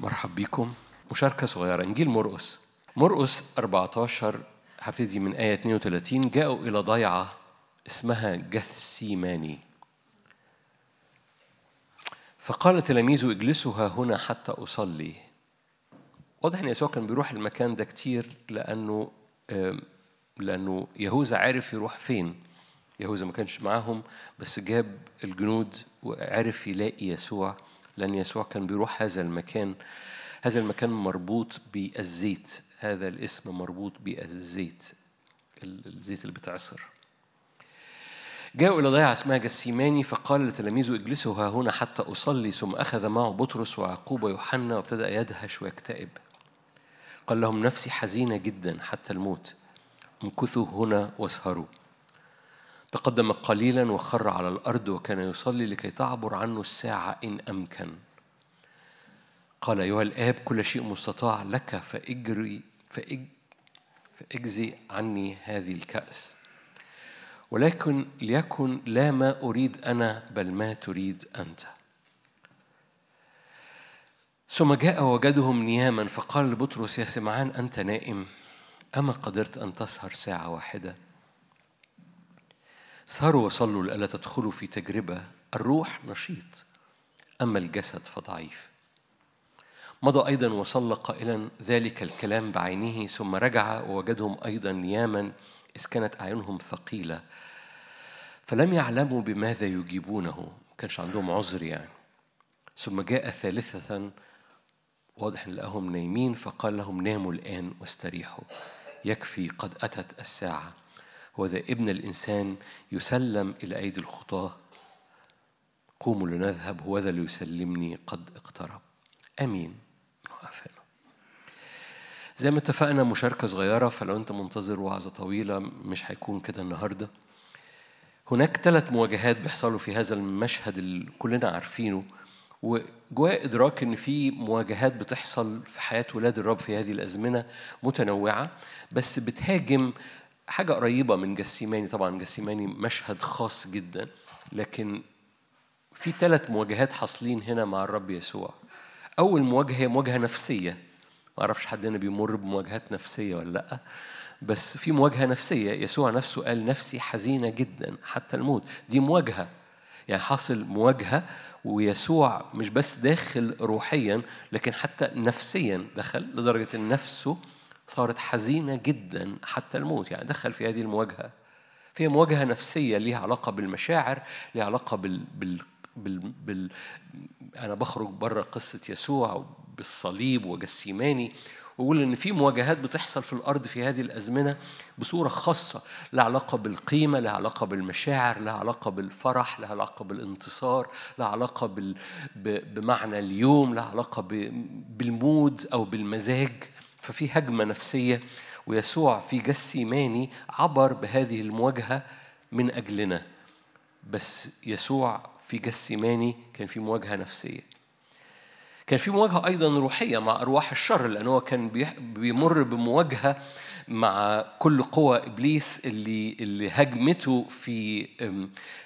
مرحب بيكم مشاركة صغيرة. إنجيل مرقس. مرقس 14 هبتدي من آية 32 جاءوا إلى ضيعة اسمها جثيماني فقال تلاميذه اجلسوا ها هنا حتى أصلي. واضح إن يسوع كان بيروح المكان ده كتير لأنه لأنه يهوذا عارف يروح فين. يهوذا ما كانش معاهم بس جاب الجنود وعرف يلاقي يسوع. لأن يسوع كان بيروح هذا المكان هذا المكان مربوط بالزيت هذا الاسم مربوط بالزيت الزيت اللي بتعصر. جاءوا إلى ضيعة اسمها جسيماني فقال لتلاميذه اجلسوا ها هنا حتى أصلي ثم أخذ معه بطرس ويعقوب ويوحنا وابتدأ يدهش ويكتئب. قال لهم نفسي حزينة جدا حتى الموت امكثوا هنا واسهروا. تقدم قليلا وخر على الأرض وكان يصلي لكي تعبر عنه الساعة إن أمكن. قال أيها الآب كل شيء مستطاع لك فإجري فاج فإجزي عني هذه الكأس. ولكن ليكن لا ما أريد أنا بل ما تريد أنت. ثم جاء وجدهم نياما فقال لبطرس يا سمعان أنت نائم. أما قدرت أن تسهر ساعة واحدة؟ سهروا وصلوا لئلا تدخلوا في تجربة الروح نشيط أما الجسد فضعيف. مضى أيضا وصلى قائلا ذلك الكلام بعينه ثم رجع ووجدهم أيضا نياما إذ كانت أعينهم ثقيلة. فلم يعلموا بماذا يجيبونه ما كانش عندهم عذر يعني. ثم جاء ثالثة واضح إن لقاهم نايمين فقال لهم ناموا الآن واستريحوا. يكفي قد أتت الساعة. وذا ابن الإنسان يسلم إلى أيدي الخطاة. قوموا لنذهب هو ذا ليسلمني قد اقترب. أمين. زي ما اتفقنا مشاركة صغيرة فلو أنت منتظر وعظة طويلة مش هيكون كده النهاردة. هناك ثلاث مواجهات بيحصلوا في هذا المشهد اللي كلنا عارفينه. وجواء إدراك إن في مواجهات بتحصل في حياة ولاد الرب في هذه الأزمنة متنوعة بس بتهاجم حاجة قريبة من جسيماني طبعا جسيماني مشهد خاص جدا لكن في ثلاث مواجهات حاصلين هنا مع الرب يسوع. أول مواجهة هي مواجهة نفسية. ما أعرفش حد هنا بيمر بمواجهات نفسية ولا لأ بس في مواجهة نفسية. يسوع نفسه قال نفسي حزينة جدا حتى الموت. دي مواجهة. يعني حاصل مواجهة ويسوع مش بس داخل روحيا لكن حتى نفسيا دخل لدرجة أن نفسه صارت حزينة جدا حتى الموت يعني دخل في هذه المواجهة. فيها مواجهة نفسية ليها علاقة بالمشاعر ليها علاقة بال, بال بال, بال أنا بخرج بره قصة يسوع بالصليب وجسيماني ويقول إن في مواجهات بتحصل في الأرض في هذه الأزمنة بصورة خاصة. لها علاقة بالقيمة لها علاقة بالمشاعر لها علاقة بالفرح لها علاقة بالانتصار لها علاقة بال... بمعنى اليوم لها علاقة ب... بالمود أو بالمزاج. ففي هجمة نفسية ويسوع في جسيماني عبر بهذه المواجهة من أجلنا. بس يسوع في جسيماني كان في مواجهة نفسية. كان في مواجهة أيضا روحية مع أرواح الشر لأنه هو كان بيمر بمواجهة مع كل قوى إبليس اللي اللي هجمته في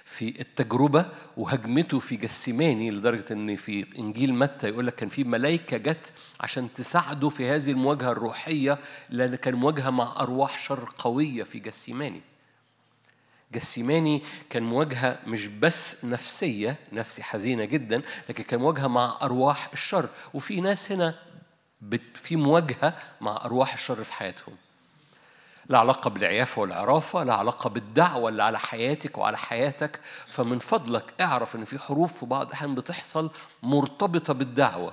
في التجربة وهجمته في جسيماني لدرجة إن في إنجيل متى يقول لك كان في ملائكة جت عشان تساعده في هذه المواجهة الروحية لأن كان مواجهة مع أرواح شر قوية في جسيماني. جسيماني كان مواجهة مش بس نفسية نفسي حزينة جدا لكن كان مواجهة مع أرواح الشر. وفي ناس هنا في مواجهة مع أرواح الشر في حياتهم. لا علاقة بالعيافة والعرافة لا علاقة بالدعوة اللي على حياتك وعلى حياتك. فمن فضلك اعرف إن في حروب في بعض الأحيان بتحصل مرتبطة بالدعوة.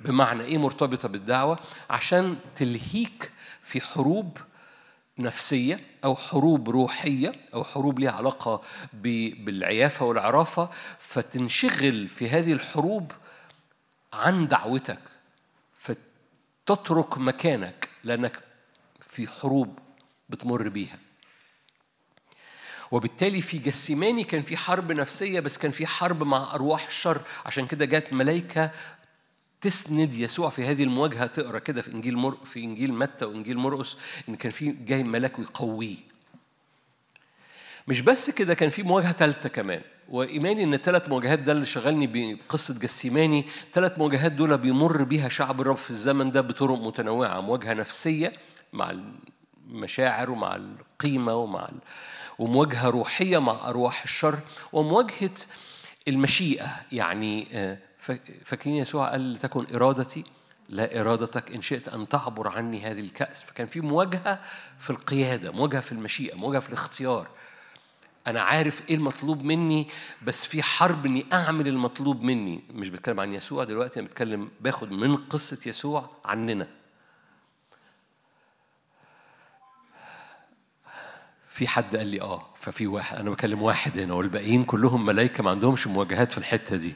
بمعنى إيه مرتبطة بالدعوة؟ عشان تلهيك في حروب نفسية أو حروب روحية أو حروب لها علاقة بالعيافة والعرافة فتنشغل في هذه الحروب عن دعوتك فتترك مكانك لأنك في حروب بتمر بيها. وبالتالي في جسيماني كان في حرب نفسية بس كان في حرب مع أرواح الشر عشان كده جت ملايكة تسند يسوع في هذه المواجهة. تقرأ كده في إنجيل مر... في إنجيل متى وإنجيل مرقس إن كان في جاي ملاك ويقويه مش بس كده كان في مواجهة ثالثة كمان. وإيماني إن الثلاث مواجهات ده اللي شغلني بقصة جسيماني. ثلاث مواجهات دول بيمر بيها شعب الرب في الزمن ده بطرق متنوعة. مواجهة نفسية مع المشاعر ومع القيمة ومع ال... ومواجهة روحية مع أرواح الشر. ومواجهة المشيئة يعني آه، فاكرين يسوع قال لتكن إرادتي؟ لا إرادتك إن شئت أن تعبر عني هذه الكأس. فكان في مواجهة في القيادة مواجهة في المشيئة مواجهة في الاختيار. أنا عارف إيه المطلوب مني بس في حرب إني أعمل المطلوب مني. مش بتكلم عن يسوع دلوقتي أنا بتكلم باخد من قصة يسوع عننا. في حد قال لي آه ففي واحد أنا بكلم واحد هنا والباقيين كلهم ملائكه ما عندهمش مواجهات في الحتة دي.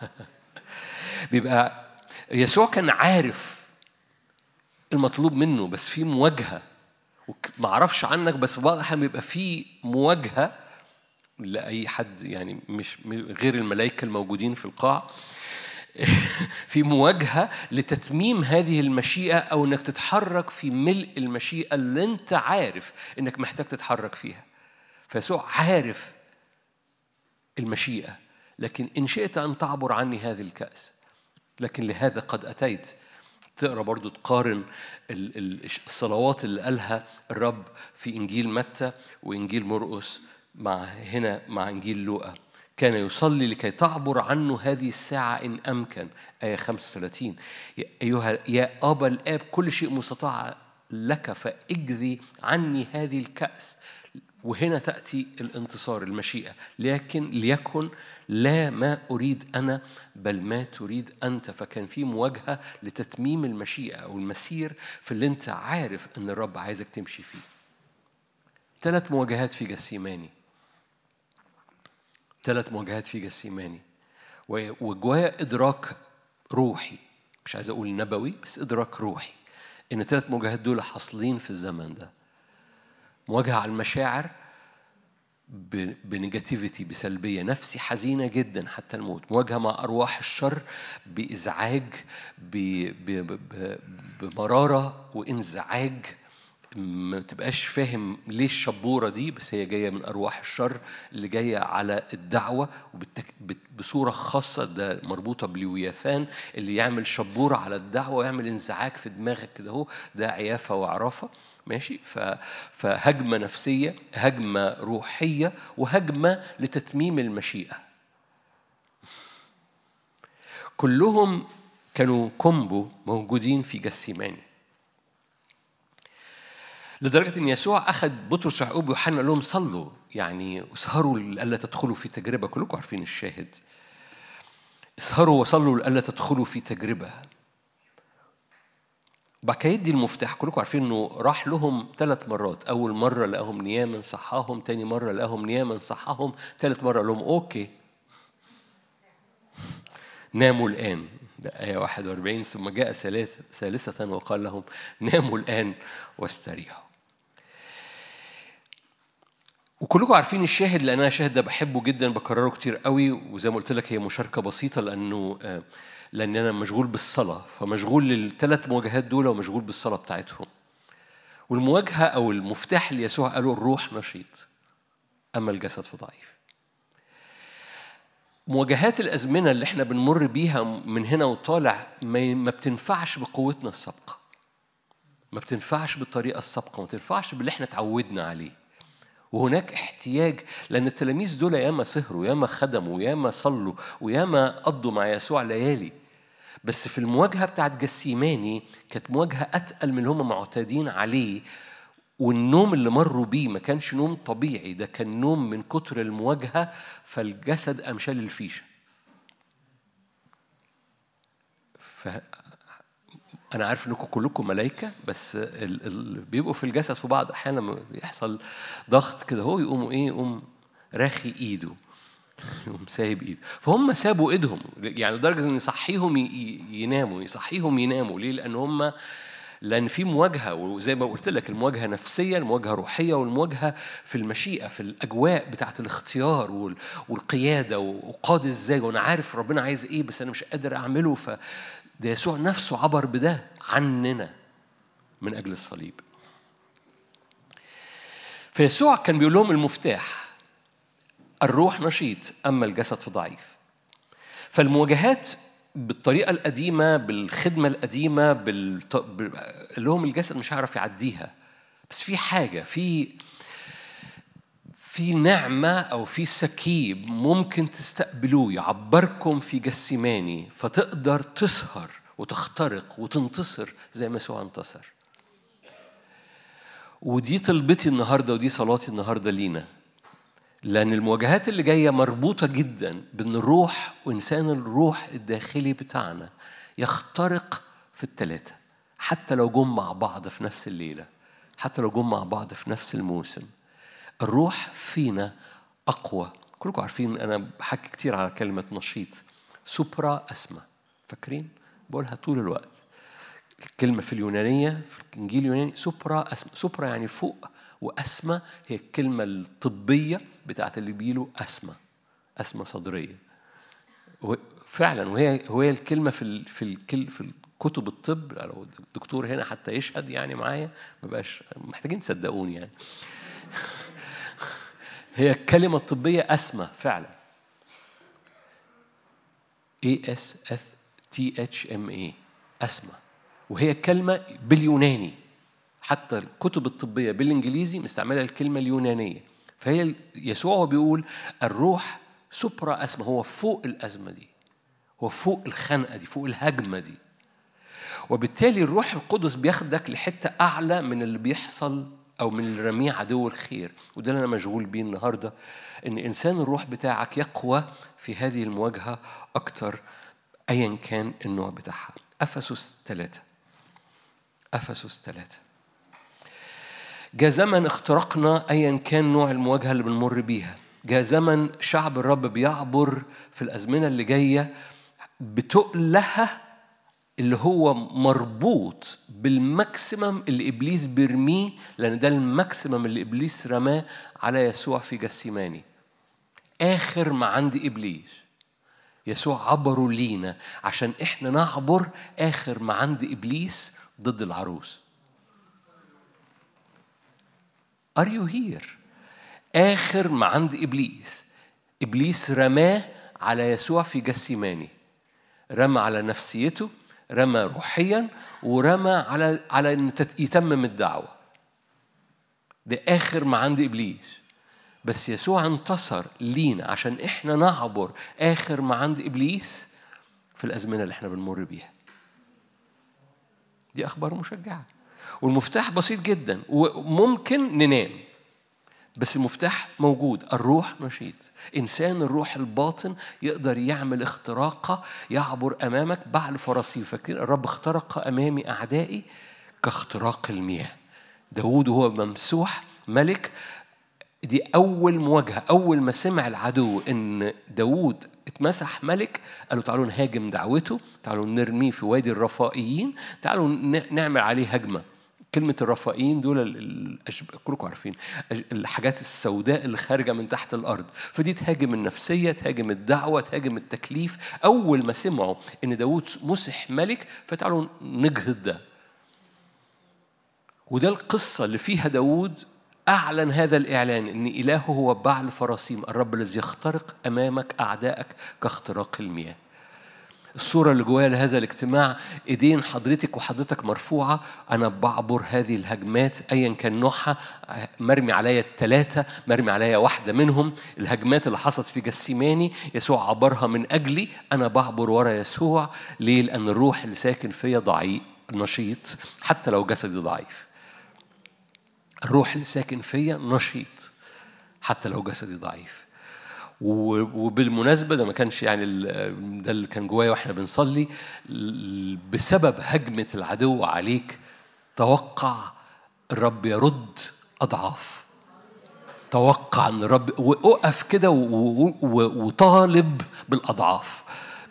بيبقى يسوع كان عارف المطلوب منه بس في مواجهة. ما أعرفش عنك بس واضح بيبقى في مواجهة لأي حد يعني مش غير الملائكة الموجودين في القاع. في مواجهة لتتميم هذه المشيئة أو إنك تتحرك في ملء المشيئة اللي أنت عارف إنك محتاج تتحرك فيها. فيسوع عارف المشيئة لكن إن شئت أن تعبر عني هذه الكأس. لكن لهذا قد أتيت. تقرأ برضو تقارن الصلوات اللي قالها الرب في إنجيل متى وإنجيل مرقس مع هنا مع إنجيل لوقا. كان يصلي لكي تعبر عنه هذه الساعة إن أمكن. آية 35 أيها يا أبا الآب كل شيء مستطاع لك فاجذي عني هذه الكأس. وهنا تأتي الانتصار المشيئة. لكن ليكن لا ما أريد أنا بل ما تريد أنت. فكان في مواجهة لتتميم المشيئة أو المسير في اللي أنت عارف أن الرب عايزك تمشي فيه. ثلاث مواجهات في جسيماني. ثلاث مواجهات في جسيماني وجوايا إدراك روحي. مش عايز أقول نبوي بس إدراك روحي. إن الثلاث مواجهات دول حاصلين في الزمن ده. مواجهة على المشاعر بنيجاتيفيتي بسلبية. نفسي حزينة جدا حتى الموت. مواجهة مع أرواح الشر بإزعاج بمرارة وإنزعاج. ما تبقاش فاهم ليه الشبورة دي بس هي جاية من أرواح الشر اللي جاية على الدعوة بصورة خاصة ده مربوطة بلوياثان اللي يعمل شبورة على الدعوة ويعمل انزعاج في دماغك كده أهو ده عيافة وعرافة. ماشي؟ فهجمة نفسية هجمة روحية وهجمة لتتميم المشيئة. كلهم كانوا كومبو موجودين في جسيماني. لدرجة أن يسوع أخذ بطرس ويعقوب ويوحنا لهم صلوا. يعني اسهروا لألا تدخلوا في تجربة. كلكم عارفين الشاهد. اسهروا وصلوا لألا تدخلوا في تجربة. بعد كده يدي المفتاح. كلكم عارفين إنه راح لهم ثلاث مرات. أول مرة لقاهم نياما صحاهم تاني مرة لقاهم نياما صحاهم ثالث مرة لهم أوكي. ناموا الآن. ده آية 41 ثم جاء ثالثة وقال لهم ناموا الآن واستريحوا. وكلكم عارفين الشاهد لأن أنا الشاهد ده بحبه جدا بكرره كتير قوي وزي ما قلت لك هي مشاركة بسيطة لأنه آه، لأن أنا مشغول بالصلاة فمشغول للثلاث مواجهات دول ومشغول بالصلاة بتاعتهم. والمواجهة أو المفتاح اللي يسوع قاله الروح نشيط أما الجسد فضعيف. مواجهات الأزمنة اللي إحنا بنمر بيها من هنا وطالع ما بتنفعش بقوتنا السابقة. ما بتنفعش بالطريقة السابقة ما بتنفعش باللي إحنا اتعودنا عليه. وهناك احتياج لأن التلاميذ دول ياما سهروا ياما خدموا ياما صلوا وياما قضوا مع يسوع ليالي. بس في المواجهة بتاعت جسيماني كانت مواجهة أتقل من اللي هم معتادين عليه والنوم اللي مروا بيه ما كانش نوم طبيعي ده كان نوم من كتر المواجهة فالجسد أمشال الفيشة. أنا عارف إنكم كلكم ملائكة بس ال... ال... بيبقوا في الجسد في بعض أحيانا يحصل ضغط كده هو يقوموا إيه يقوم راخي إيده يقوم سايب إيده فهم سابوا إيدهم يعني لدرجة إن يصحيهم يناموا يصحيهم يناموا ليه؟ لأن هم لأن في مواجهة وزي ما قلت لك المواجهة نفسية المواجهة روحية والمواجهة في المشيئة في الأجواء بتاعة الاختيار والقيادة وقاد إزاي وأنا عارف ربنا عايز إيه بس أنا مش قادر أعمله ف ده يسوع نفسه عبر بده عننا من أجل الصليب فيسوع كان بيقول لهم المفتاح الروح نشيط أما الجسد فضعيف فالمواجهات بالطريقة القديمة بالخدمة القديمة. بال... اللي هم الجسد مش هيعرف يعديها بس في حاجة في في نعمة أو في سكيب ممكن تستقبلوه يعبركم في جسماني فتقدر تسهر وتخترق وتنتصر زي ما يسوع انتصر. ودي طلبتي النهاردة ودي صلاتي النهاردة لينا. لأن المواجهات اللي جاية مربوطة جدا بأن الروح وإنسان الروح الداخلي بتاعنا يخترق في التلاتة حتى لو جم مع بعض في نفس الليلة حتى لو جم مع بعض في نفس الموسم. الروح فينا أقوى. كلكم عارفين أنا بحكي كتير على كلمة نشيط. سوبرا أسمى. فاكرين؟ بقولها طول الوقت. الكلمة في اليونانية في الإنجيل اليوناني سوبرا أسمى. سوبرا يعني فوق وأسمى. هي الكلمة الطبية بتاعت اللي بيجيله أسمى. أسمى صدرية. فعلا وهي وهي الكلمة في ال في الكل في كتب الطب. لو الدكتور هنا حتى يشهد يعني معايا ما بقاش محتاجين تصدقوني يعني. هي الكلمة الطبية أسمى فعلا. A S S T H M A أسمى. وهي كلمة باليوناني. حتى الكتب الطبية بالإنجليزي مستعملة الكلمة اليونانية. فهي يسوع بيقول الروح سوبرا أسمى. هو فوق الأزمة دي. هو فوق الخنقة دي فوق الهجمة دي. وبالتالي الروح القدس بياخدك لحتة أعلى من اللي بيحصل أو من رميه عدو الخير. وده اللي أنا مشغول بيه النهاردة إن إنسان الروح بتاعك يقوى في هذه المواجهة أكتر أيا كان النوع بتاعها. أفسس ثلاثة. أفسس ثلاثة. جاء زمن اخترقنا أيا كان نوع المواجهة اللي بنمر بيها. جاء زمن شعب الرب بيعبر في الأزمنة اللي جاية بتقلها اللي هو مربوط بالماكسيمم اللي إبليس بيرميه لأن ده الماكسيمم اللي إبليس رماه على يسوع في جسيماني. آخر ما عند إبليس يسوع عبروا لينا. عشان إحنا نعبر آخر ما عند إبليس ضد العروس. Are you here؟ آخر ما عند إبليس. إبليس رماه على يسوع في جسيماني. رمى على نفسيته رمى روحيا ورمى على على إن يتمم الدعوة. ده آخر ما عند إبليس. بس يسوع انتصر لينا عشان إحنا نعبر آخر ما عند إبليس في الأزمنة اللي إحنا بنمر بيها. دي أخبار مشجعة. والمفتاح بسيط جدا. وممكن ننام. بس المفتاح موجود الروح نشيط إنسان الروح الباطن يقدر يعمل اختراقة يعبر أمامك بعد فراسيل فاكرين الرب اخترق أمامي أعدائي كاختراق المياه. داود وهو ممسوح ملك دي أول مواجهة أول ما سمع العدو إن داود اتمسح ملك قالوا تعالوا نهاجم دعوته تعالوا نرميه في وادي الرفائيين تعالوا نعمل عليه هجمة. كلمة الرفائيين دول الأشب... كلكم عارفين الحاجات السوداء اللي خارجة من تحت الأرض. فدي تهاجم النفسية تهاجم الدعوة تهاجم التكليف. أول ما سمعوا إن داود مسح ملك فتعالوا نجهد ده. وده القصة اللي فيها داود أعلن هذا الإعلان إن إلهه هو بعل فراسيم الرب الذي يخترق أمامك أعدائك كاختراق المياه. الصورة اللي جوايا لهذا الاجتماع إيدين حضرتك وحضرتك مرفوعة أنا بعبر هذه الهجمات أيا كان نوعها مرمي عليا الثلاثة مرمي عليا واحدة منهم. الهجمات اللي حصلت في جسيماني يسوع عبرها من أجلي أنا بعبر ورا يسوع ليه؟ لأن الروح اللي ساكن فيا ضعيف نشيط حتى لو جسدي ضعيف. الروح اللي ساكن فيا نشيط حتى لو جسدي ضعيف. وبالمناسبة ده ما كانش يعني ده اللي كان جوايا وإحنا بنصلي بسبب هجمة العدو عليك توقع الرب يرد أضعاف. توقع إن الرب وقف كده وطالب بالأضعاف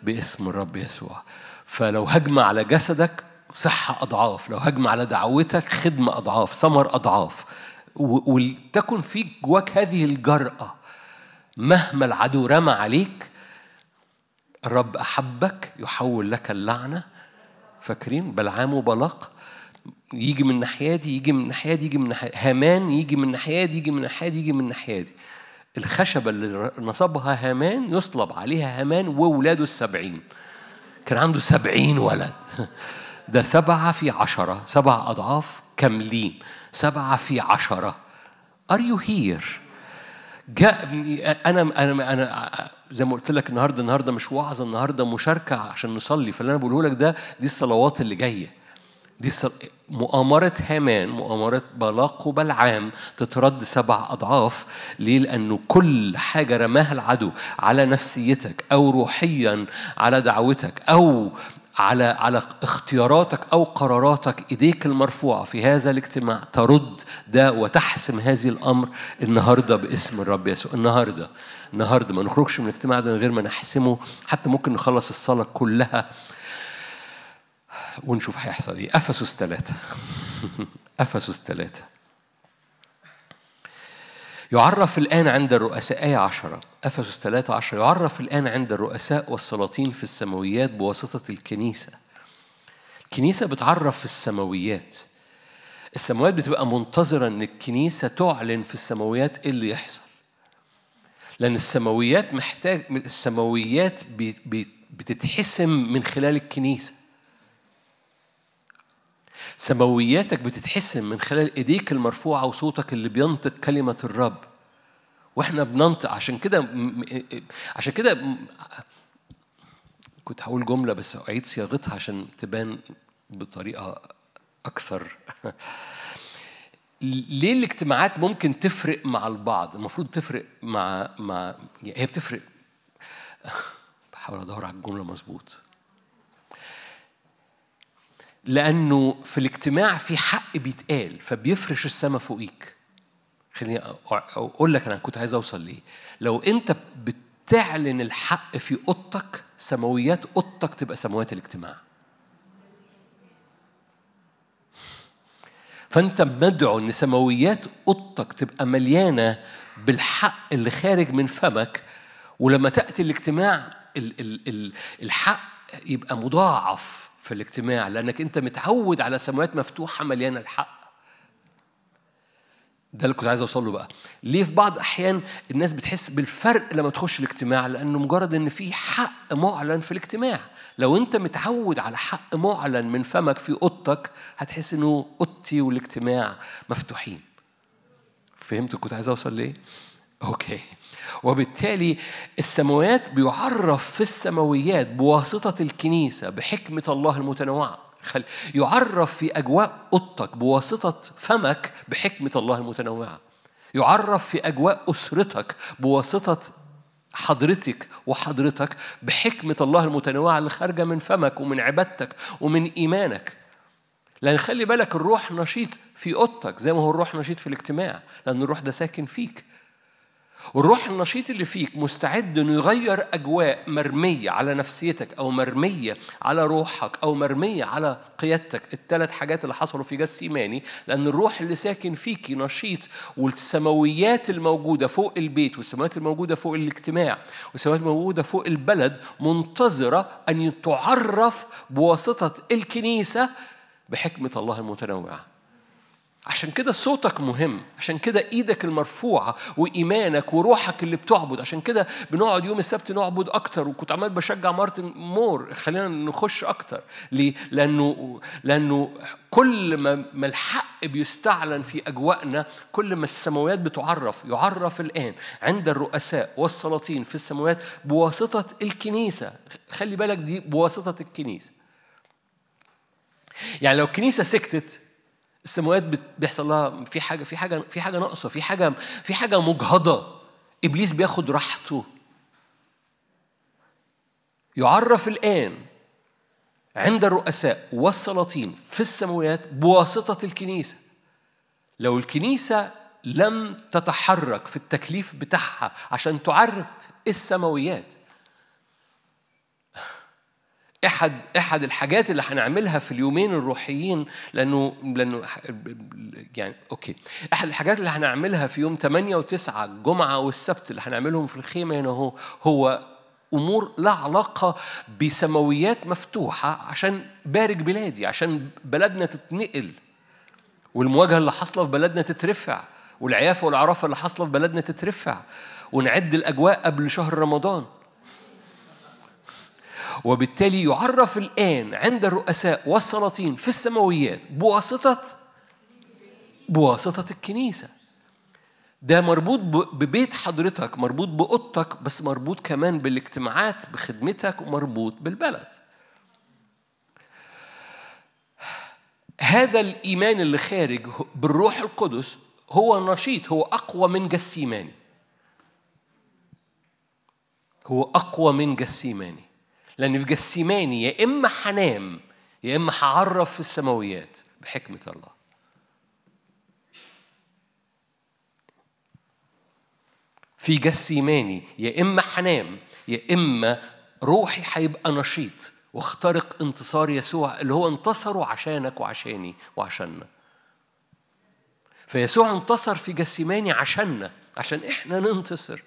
باسم الرب يسوع. فلو هجمة على جسدك صحة أضعاف لو هجمة على دعوتك خدمة أضعاف ثمر أضعاف. ولتكن فيك جواك هذه الجرأة مهما العدو رمى عليك الرب أحبك يحول لك اللعنة. فاكرين؟ بلعام وبلاق يجي من ناحية دي يجي من ناحية دي يجي من ناحية هامان يجي من ناحية دي يجي من ناحية دي يجي من ناحية دي. الخشبة اللي نصبها هامان يصلب عليها هامان وولاده السبعين. كان عنده سبعين ولد. ده سبعة في عشرة سبع أضعاف كاملين. سبعة في عشرة. Are you here؟ جاء أنا أنا أنا زي ما قلت لك النهارده النهارده مش وعظة النهارده مشاركة عشان نصلي. فاللي أنا بقوله لك ده دي الصلوات اللي جاية. دي مؤامرة هامان مؤامرة بلاق وبلعام تترد سبع أضعاف. ليه؟ لأنه كل حاجة رماها العدو على نفسيتك أو روحيا على دعوتك أو على على اختياراتك أو قراراتك إيديك المرفوعة في هذا الاجتماع ترد ده وتحسم هذه الأمر النهارده باسم الرب يسوع. النهارده النهارده ما نخرجش من الاجتماع ده من غير ما نحسمه. حتى ممكن نخلص الصلاة كلها ونشوف هيحصل إيه. أفسس ثلاثة. أفسس ثلاثة. يعرف الآن عند الرؤساء آية عشرة. أفسس ثلاثة عشرة يعرف الآن عند الرؤساء والسلاطين في السماويات بواسطة الكنيسة. الكنيسة بتعرف في السماويات. السماوات بتبقى منتظرة إن الكنيسة تعلن في السماويات إيه اللي يحصل. لأن السماويات محتاج السماويات بتتحسم من خلال الكنيسة. سماوياتك بتتحسن من خلال إيديك المرفوعة وصوتك اللي بينطق كلمة الرب. وإحنا بننطق. عشان كده عشان كده كنت هقول جملة بس أعيد صياغتها عشان تبان بطريقة أكثر. ليه الاجتماعات ممكن تفرق مع البعض؟ المفروض تفرق مع مع هي بتفرق. بحاول أدور على الجملة مظبوط. لأنه في الاجتماع في حق بيتقال فبيفرش السماء فوقيك. خليني أقول لك أنا كنت عايز أوصل ليه. لو أنت بتعلن الحق في أوضتك سماويات أوضتك تبقى سماوات الاجتماع. فأنت مدعو إن سماويات أوضتك تبقى مليانة بالحق اللي خارج من فمك ولما تأتي الاجتماع الحق يبقى مضاعف في الاجتماع لأنك أنت متعود على سماوات مفتوحة مليانة الحق. ده اللي كنت عايز أوصل له بقى. ليه في بعض أحيان الناس بتحس بالفرق لما تخش الاجتماع؟ لأنه مجرد إن في حق معلن في الاجتماع. لو أنت متعود على حق معلن من فمك في أوضتك هتحس إنه أوضتي والاجتماع مفتوحين. فهمت كنت عايز أوصل ليه أوكي. وبالتالي السماوات بيعرف في السماويات بواسطة الكنيسة بحكمة الله المتنوعة يعرف في أجواء أوضتك بواسطة فمك بحكمة الله المتنوعة. يعرف في أجواء أسرتك بواسطة حضرتك وحضرتك بحكمة الله المتنوعة اللي خارجة من فمك ومن عبادتك ومن إيمانك. لأن خلي بالك الروح نشيط في أوضتك زي ما هو الروح نشيط في الاجتماع لأن الروح ده ساكن فيك. والروح النشيط اللي فيك مستعد إنه يغير أجواء مرمية على نفسيتك أو مرمية على روحك أو مرمية على قيادتك. الثلاث حاجات اللي حصلوا في جسيماني لأن الروح اللي ساكن فيك نشيط والسماويات الموجودة فوق البيت والسماوات الموجودة فوق الاجتماع والسماوات الموجودة فوق البلد منتظرة أن تعرف بواسطة الكنيسة بحكمة الله المتنوعة. عشان كده صوتك مهم عشان كده إيدك المرفوعة وإيمانك وروحك اللي بتعبد عشان كده بنقعد يوم السبت نعبد أكتر. وكنت عمال بشجع مارتن مور خلينا نخش أكتر. ليه؟ لأنه لأنه كل ما الحق بيستعلن في أجواءنا كل ما السماوات بتعرف. يعرف الآن عند الرؤساء والسلاطين في السماوات بواسطة الكنيسة. خلي بالك دي بواسطة الكنيسة. يعني لو الكنيسة سكتت السماوات بيحصل لها في حاجة في حاجة في حاجة ناقصة في حاجة في حاجة مجهضة. إبليس بياخد راحته. يعرف الآن عند الرؤساء والسلاطين في السماوات بواسطة الكنيسة. لو الكنيسة لم تتحرك في التكليف بتاعها عشان تعرف السماويات احد إحد الحاجات اللي هنعملها في اليومين الروحيين لأنه لأنه يعني أوكي. إحد الحاجات اللي هنعملها في يوم 8 و9 الجمعة والسبت اللي هنعملهم في الخيمة هنا هو هو أمور لها علاقة بسماويات مفتوحة عشان بارك بلادي عشان بلدنا تتنقل والمواجهة اللي حاصلة في بلدنا تترفع والعيافة والعرافة اللي حاصلة في بلدنا تترفع ونعد الأجواء قبل شهر رمضان. وبالتالي يعرف الآن عند الرؤساء والسلاطين في السماويات بواسطة بواسطة الكنيسة. ده مربوط ببيت حضرتك مربوط بأوضتك بس مربوط كمان بالاجتماعات بخدمتك ومربوط بالبلد. هذا الإيمان اللي خارج بالروح القدس هو نشيط هو أقوى من جسيماني هو أقوى من جسيماني لأن في جسيماني يا إما هنام يا إما هعرف في السماويات بحكمة الله. في جسيماني يا إما هنام يا إما روحي هيبقى نشيط واخترق انتصار يسوع اللي هو انتصره عشانك وعشاني وعشاننا. فيسوع انتصر في جسيماني عشاننا عشان إحنا ننتصر.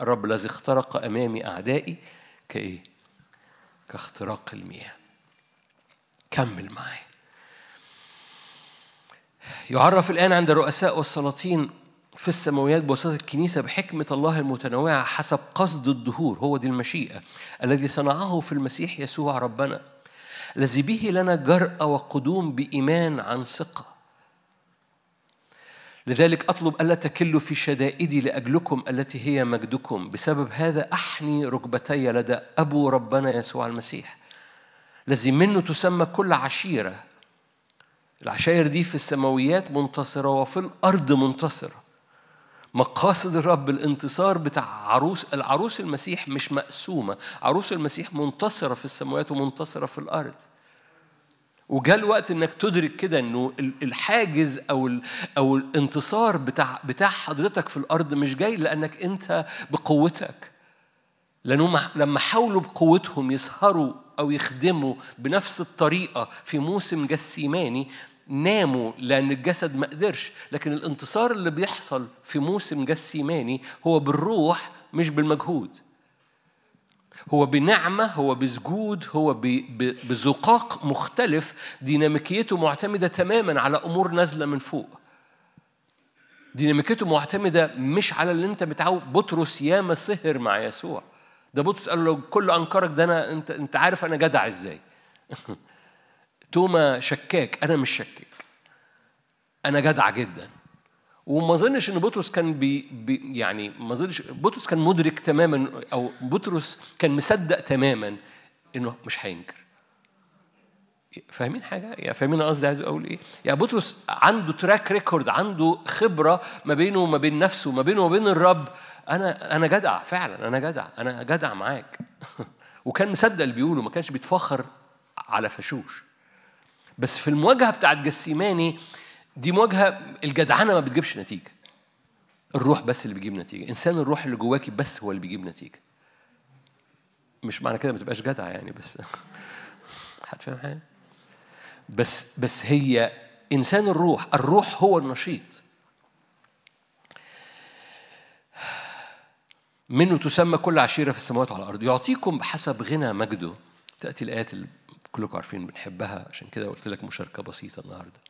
الرب الذي اخترق أمامي أعدائي كإيه؟ كاختراق المياه. كمل معي يعرف الآن عند الرؤساء والسلاطين في السماويات بواسطة الكنيسة بحكمة الله المتنوعة حسب قصد الدهور هو دي المشيئة الذي صنعه في المسيح يسوع ربنا الذي به لنا جرأة وقدوم بإيمان عن ثقة. لذلك أطلب ألا تكلوا في شدائدي لأجلكم التي هي مجدكم. بسبب هذا أحني ركبتي لدى أبو ربنا يسوع المسيح الذي منه تسمى كل عشيرة. العشائر دي في السماويات منتصرة وفي الأرض منتصرة. مقاصد الرب الانتصار بتاع عروس العروس المسيح مش مقسومة. عروس المسيح منتصرة في السماوات ومنتصرة في الأرض. وجاء الوقت إنك تدرك كده إنه الحاجز أو أو الانتصار بتاع بتاع حضرتك في الأرض مش جاي لأنك أنت بقوتك. لانهم لما حاولوا بقوتهم يسهروا أو يخدموا بنفس الطريقة في موسم جسيماني ناموا لأن الجسد ما قدرش. لكن الانتصار اللي بيحصل في موسم جسيماني هو بالروح مش بالمجهود. هو بنعمة هو بسجود هو بزقاق مختلف ديناميكيته معتمدة تماما على أمور نازلة من فوق. ديناميكيته معتمدة مش على اللي أنت متعود بطرس ياما سهر مع يسوع. ده بطرس قال له كل أنكرك ده أنا أنت أنت عارف أنا جدع إزاي. توما شكاك أنا مش شكاك. أنا جدع جدا. وما اظنش إن بطرس كان بي, بي يعني ما اظنش بطرس كان مدرك تماما أو بطرس كان مصدق تماما إنه مش هينكر فاهمين حاجة؟ يعني فاهمين قصدي عايز أقول إيه؟ يعني بطرس عنده track record عنده خبرة ما بينه وما بين نفسه ما بينه وما بين الرب أنا أنا جدع فعلا أنا جدع أنا جدع معاك وكان مصدق اللي بيقوله ما كانش بيتفخر على فشوش بس في المواجهة بتاعت جسيماني دي مواجهة الجدعنة ما بتجيبش نتيجة. الروح بس اللي بيجيب نتيجة. إنسان الروح اللي جواكي بس هو اللي بيجيب نتيجة. مش معنى كده ما تبقاش جدع يعني بس هتفهم حاجة؟ بس بس هي إنسان الروح الروح هو النشيط. منه تسمى كل عشيرة في السماوات وعلى الأرض. يعطيكم بحسب غنى مجده. تأتي الآيات كلكم عارفين بنحبها عشان كده قلت لك مشاركة بسيطة النهاردة.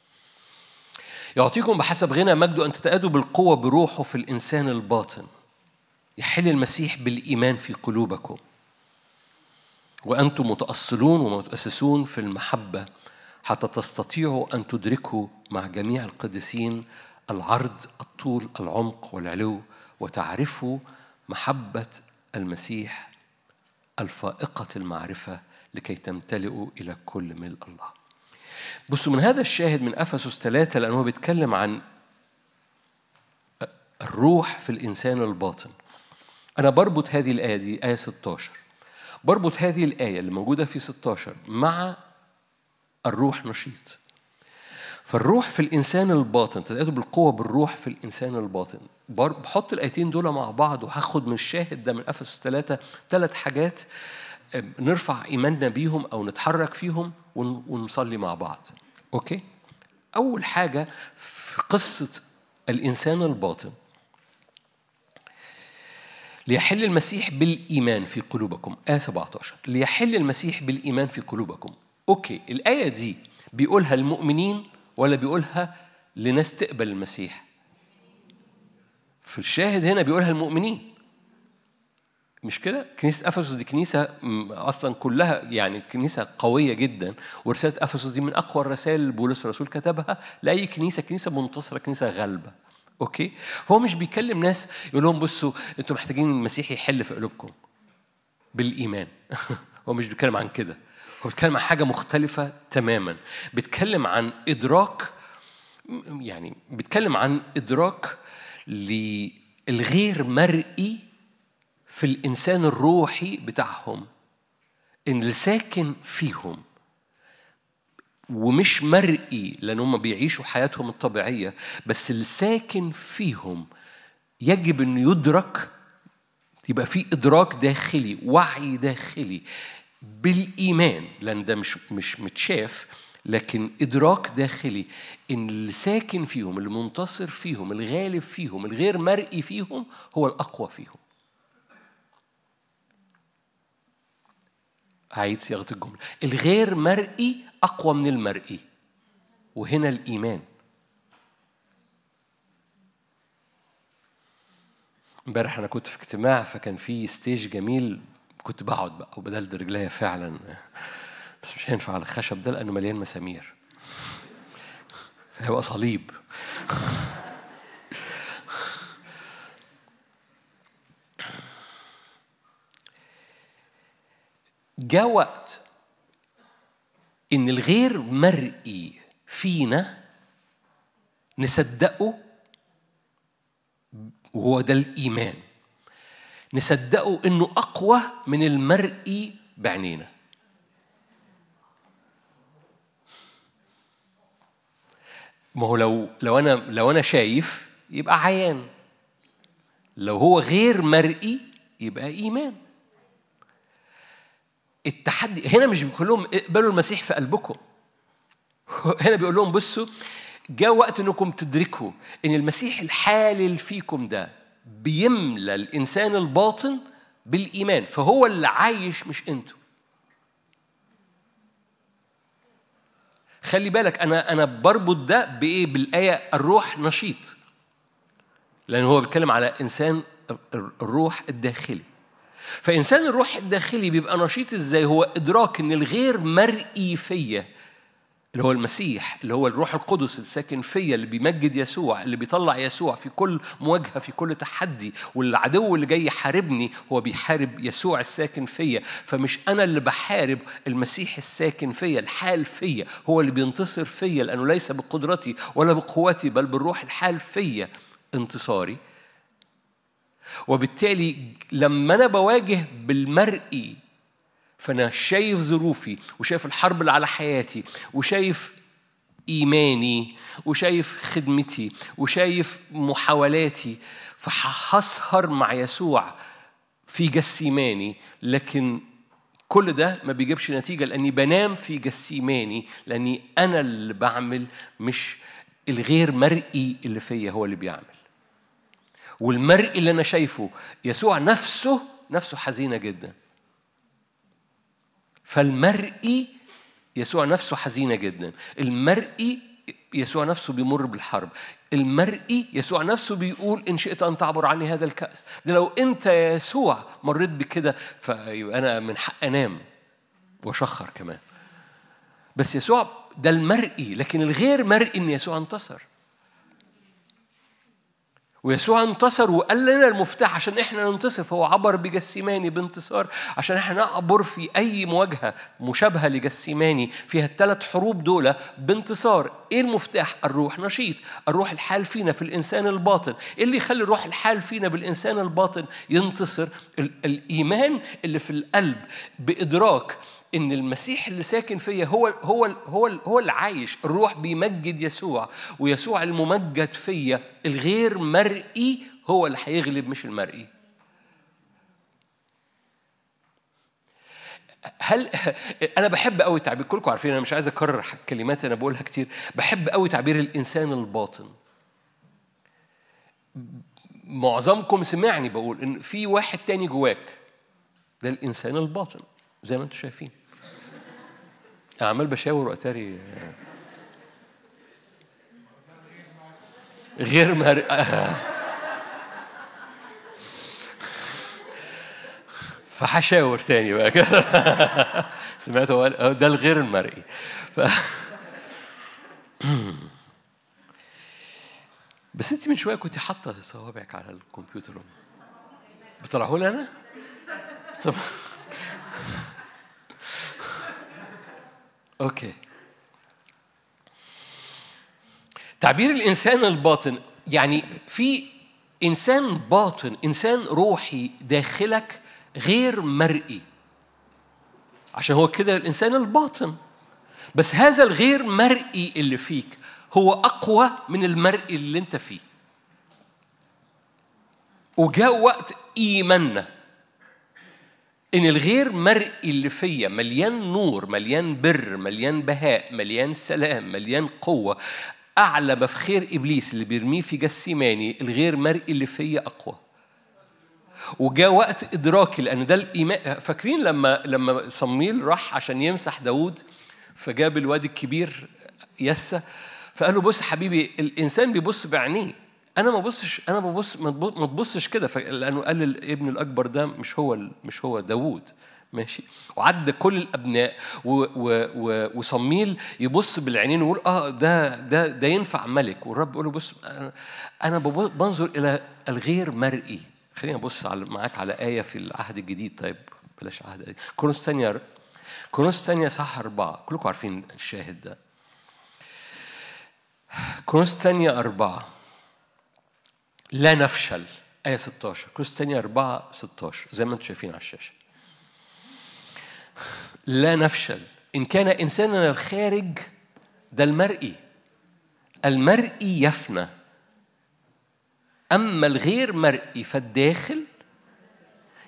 يعطيكم بحسب غنى مجده أن تتأدوا بالقوة بروحه في الإنسان الباطن. يحل المسيح بالإيمان في قلوبكم. وأنتم متأصلون ومتأسسون في المحبة حتى تستطيعوا أن تدركوا مع جميع القديسين العرض الطول العمق والعلو وتعرفوا محبة المسيح الفائقة المعرفة لكي تمتلئوا إلى كل ملء الله. بصوا من هذا الشاهد من أفسس ثلاثة لأنه بيتكلم عن الروح في الإنسان الباطن. أنا بربط هذه الآية دي آية 16 بربط هذه الآية اللي موجودة في 16 مع الروح نشيط. فالروح في الإنسان الباطن تتأتوا بالقوة بالروح في الإنسان الباطن. بحط الآيتين دول مع بعض وهاخد من الشاهد ده من أفسس ثلاثة ثلاث حاجات نرفع إيماننا بيهم أو نتحرك فيهم ونصلي مع بعض. أوكي؟ أول حاجة في قصة الإنسان الباطن ليحل المسيح بالإيمان في قلوبكم. آية 17 ليحل المسيح بالإيمان في قلوبكم. أوكي الآية دي بيقولها المؤمنين ولا بيقولها لناس تقبل المسيح؟ في الشاهد هنا بيقولها المؤمنين. مش كده؟ كنيسة أفسس دي كنيسة أصلا كلها يعني كنيسة قوية جدا ورسالة أفسس دي من أقوى الرسائل اللي بولس الرسول كتبها لأي كنيسة كنيسة منتصرة كنيسة غالبة أوكي؟ فهو مش بيكلم ناس يقول لهم بصوا أنتوا محتاجين المسيح يحل في قلوبكم بالإيمان هو مش بيتكلم عن كده هو بيتكلم عن حاجة مختلفة تماما بيتكلم عن إدراك يعني بيتكلم عن إدراك للغير مرئي في الإنسان الروحي بتاعهم اللي ساكن فيهم ومش مرئي لأن هم بيعيشوا حياتهم الطبيعية بس اللي ساكن فيهم يجب أن يدرك يبقى في إدراك داخلي وعي داخلي بالإيمان لأن ده مش مش متشاف لكن إدراك داخلي إن اللي ساكن فيهم اللي منتصر فيهم الغالب فيهم الغير مرئي فيهم هو الأقوى فيهم. هعيد صياغة الجملة. الغير مرئي أقوى من المرئي. وهنا الإيمان. امبارح أنا كنت في اجتماع فكان في ستيج جميل كنت بقعد بقى وبدلت رجليا فعلا. بس مش هينفع على الخشب ده لأنه مليان مسامير. فهيبقى صليب. جاء وقت إن الغير مرئي فينا نصدقه وهو ده الإيمان. نصدقه إنه أقوى من المرئي بعينينا. ما هو لو لو أنا لو أنا شايف يبقى عيان. لو هو غير مرئي يبقى إيمان. التحدي هنا مش بيقول لهم اقبلوا المسيح في قلبكم. هنا بيقول لهم بصوا جاء وقت انكم تدركوا ان المسيح الحالل فيكم ده بيملى الانسان الباطن بالايمان فهو اللي عايش مش أنتوا. خلي بالك أنا أنا بربط ده بإيه؟ بالآية الروح نشيط. لأن هو بيتكلم على إنسان الروح الداخلي. فإنسان الروح الداخلي بيبقى نشيط إزاي؟ هو إدراك إن الغير مرئي فيا اللي هو المسيح اللي هو الروح القدس الساكن فيا اللي بيمجد يسوع اللي بيطلع يسوع في كل مواجهة في كل تحدي والعدو اللي جاي يحاربني هو بيحارب يسوع الساكن فيا. فمش أنا اللي بحارب المسيح الساكن فيا الحال فيا هو اللي بينتصر فيا لأنه ليس بقدرتي ولا بقوتي بل بالروح الحال فيا. انتصاري وبالتالي لما أنا بواجه بالمرئي فأنا شايف ظروفي وشايف الحرب اللي على حياتي وشايف إيماني وشايف خدمتي وشايف محاولاتي فهسهر مع يسوع في جسيماني لكن كل ده ما بيجيبش نتيجة لأني بنام في جسيماني لأني أنا اللي بعمل مش الغير مرئي اللي فيا هو اللي بيعمل. والمرئي اللي أنا شايفه يسوع نفسه نفسه حزينة جدا. فالمرئي يسوع نفسه حزينة جدا. المرئي يسوع نفسه بيمر بالحرب. المرئي يسوع نفسه بيقول إن شئت أن تعبر عني هذا الكأس. ده لو أنت يا يسوع مريت بكده فيبقى أنا من حق أنام وأشخر كمان. بس يسوع ده المرئي لكن الغير مرئي إن يسوع انتصر. ويسوع انتصر وقال لنا المفتاح عشان إحنا ننتصر فهو عبر بجسيماني بانتصار عشان إحنا نعبر في أي مواجهة مشابهة لجسيماني فيها الثلاث حروب دول بانتصار. إيه المفتاح؟ الروح نشيط. الروح الحال فينا في الإنسان الباطن. إيه اللي يخلي الروح الحال فينا بالإنسان الباطن؟ ينتصر الإيمان اللي في القلب بإدراك إن المسيح اللي ساكن فيا هو هو هو هو اللي عايش الروح بيمجد يسوع ويسوع الممجد فيا. الغير مرئي هو اللي هيغلب مش المرئي. هل أنا بحب قوي تعبير كلكم عارفين أنا مش عايز أكرر كلمات أنا بقولها كتير. بحب قوي تعبير الإنسان الباطن. معظمكم سمعني بقول إن في واحد تاني جواك ده الإنسان الباطن زي ما أنتم شايفين. عمال بشاور وأتاري. غير مر... فهشاور تاني بقى كده. سمعت هو ده الغير المرئي. ف... بس انت من شوية كنت حاطة صوابعك على الكمبيوتر. بتطلعوا لي أنا؟ طب أوكي. تعبير الإنسان الباطن يعني في إنسان باطن إنسان روحي داخلك غير مرئي. عشان هو كده الإنسان الباطن. بس هذا الغير مرئي اللي فيك هو أقوى من المرئي اللي أنت فيه. وجاء وقت إيماننا. إن الغير مرئي اللي فيا مليان نور مليان بر مليان بهاء مليان سلام مليان قوة أعلى ما في خير إبليس اللي بيرميه في جسيماني الغير مرئي اللي فيا أقوى. وجاء وقت ادراكي لأن ده الإيمان. فاكرين لما لما صميل راح عشان يمسح داوود؟ فجاب الواد الكبير يسى فقال له بص حبيبي الإنسان بيبص بعينيه. أنا ما ببصش أنا ببص ما تبصش كده. لأنه قال الابن الأكبر ده مش هو مش هو داوود. ماشي؟ وعد كل الأبناء وصميل يبص بالعينين ويقول آه ده ده ده ينفع ملك. والرب يقول له بص أنا بنظر إلى الغير مرئي. خلينا نبص على معاك على آية في العهد الجديد. طيب بلاش عهد كورنثوس ثانية كورنثوس ثانية صح أربعة. كلكم عارفين الشاهد ده. كورنثوس ثانية أربعة. لا نفشل. آية 16 كورنثوس ثانية 4 16 زي ما أنتم شايفين على الشاشة. لا نفشل. إن كان إنساننا الخارج ده المرئي. المرئي يفنى. أما الغير مرئي فالداخل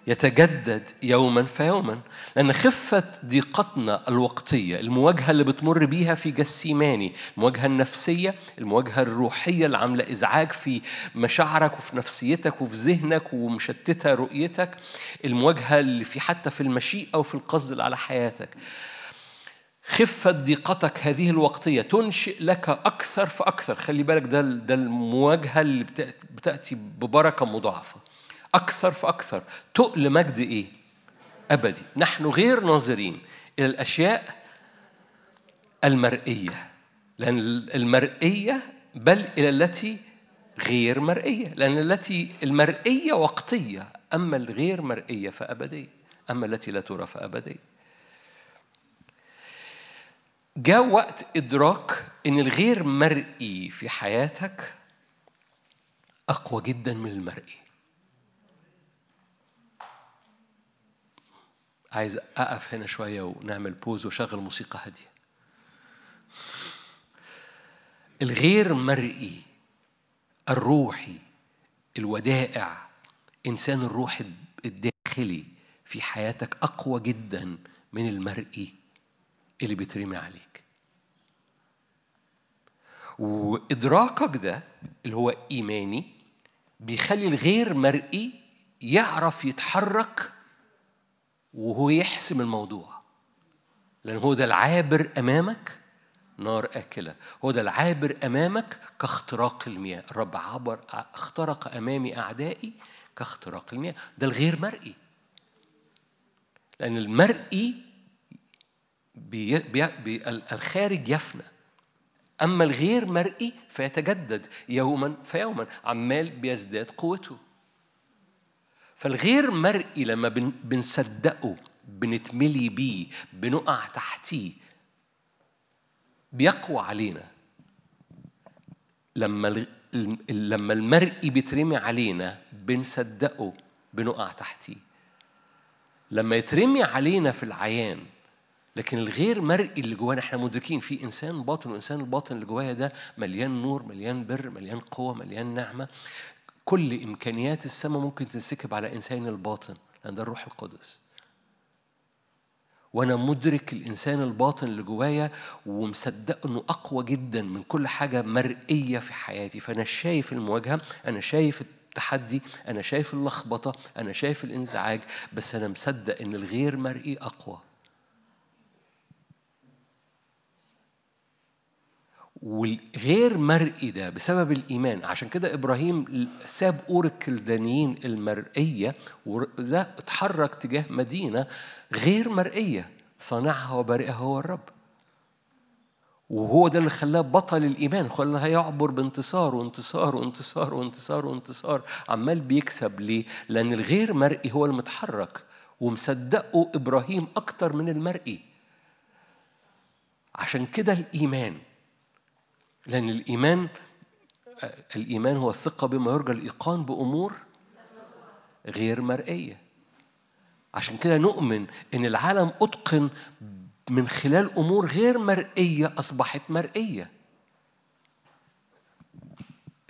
يتجدد يوما فيوما. لأن خفة ضيقتنا الوقتية المواجهة اللي بتمر بيها في جسيماني المواجهة النفسية المواجهة الروحية اللي عاملة إزعاج في مشاعرك وفي نفسيتك وفي ذهنك ومشتتة رؤيتك المواجهة اللي في حتى في المشيئة وفي القصد على حياتك. خفة ضيقتك هذه الوقتية تنشئ لك أكثر فأكثر. خلي بالك ده ده المواجهة اللي بتأتي ببركة مضاعفة. أكثر فأكثر. تقل مجد إيه؟ أبدي. نحن غير ناظرين إلى الأشياء المرئية. لأن المرئية بل إلى التي غير مرئية. لأن التي المرئية وقتية. أما الغير مرئية فأبدية أما التي لا ترى فأبدية جاء وقت إدراك إن الغير مرئي في حياتك أقوى جدا من المرئي. عايز أقف هنا شوية ونعمل بوز وشغل موسيقى هادية. الغير مرئي الروحي الودائع إنسان الروح الداخلي في حياتك أقوى جدا من المرئي اللي بيترمي عليك. وإدراكك ده اللي هو إيماني بيخلي الغير مرئي يعرف يتحرك وهو يحسم الموضوع. لأن هو ده العابر أمامك نار آكلة. هو ده العابر أمامك كاختراق المياه. الرب عبر اخترق أمامي أعدائي كاختراق المياه. ده الغير مرئي. لأن المرئي بي بي بي الخارج يفنى. أما الغير مرئي فيتجدد يوما فيوما. عمال بيزداد قوته. فالغير مرئي لما بنصدقه بنتملي بيه بنقع تحتيه بيقوى علينا. لما لما المرئي بيترمي علينا بنصدقه بنقع تحتيه. لما يترمي علينا في العيان لكن الغير مرئي اللي جوانا إحنا مدركين في إنسان باطن والانسان الباطن اللي جوايا ده مليان نور مليان بر مليان قوة مليان نعمة. كل إمكانيات السماء ممكن تنسكب على إنسان الباطن لأن ده الروح القدس. وأنا مدرك الإنسان الباطن اللي جوايا ومصدق إنه أقوى جدا من كل حاجة مرئية في حياتي. فأنا شايف المواجهة أنا شايف التحدي أنا شايف اللخبطة أنا شايف الإنزعاج بس أنا مصدق إن الغير مرئي أقوى. والغير مرئي ده بسبب الإيمان. عشان كده إبراهيم ساب أور الكلدانيين المرئية وده اتحرك تجاه مدينة غير مرئية صانعها وبارئها هو الرب. وهو ده اللي خلاه بطل الإيمان خلاه يعبر بانتصار وانتصار وانتصار وانتصار وانتصار عمال بيكسب ليه؟ لأن الغير مرئي هو المتحرك ومصدقه إبراهيم أكتر من المرئي. عشان كده الإيمان لأن الإيمان الإيمان هو الثقة بما يرجى الإيقان بأمور غير مرئية. عشان كده نؤمن إن العالم أتقن من خلال أمور غير مرئية أصبحت مرئية.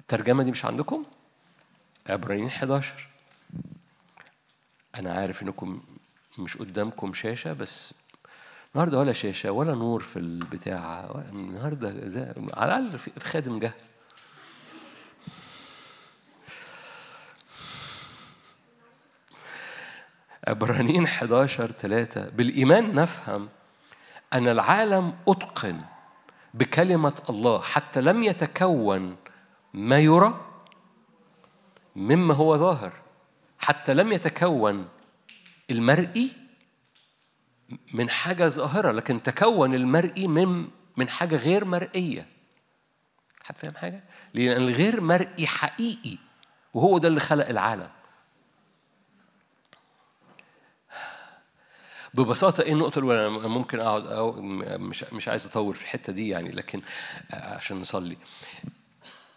الترجمة دي مش عندكم؟ عبرانيين 11 أنا عارف إنكم مش قدامكم شاشة بس النهارده ولا شاشة ولا نور في البتاع. النهارده على الأقل الخادم جه. عبرانيين 11 3 بالإيمان نفهم أن العالم أتقن بكلمة الله حتى لم يتكون ما يرى مما هو ظاهر. حتى لم يتكون المرئي من حاجة ظاهرة لكن تكون المرئي من من حاجة غير مرئية. حد فاهم حاجة؟ لأن الغير مرئي حقيقي وهو ده اللي خلق العالم. ببساطة إيه النقطة الأولى؟ أنا ممكن أقعد أو مش مش عايز أطول في الحتة دي يعني لكن عشان نصلي.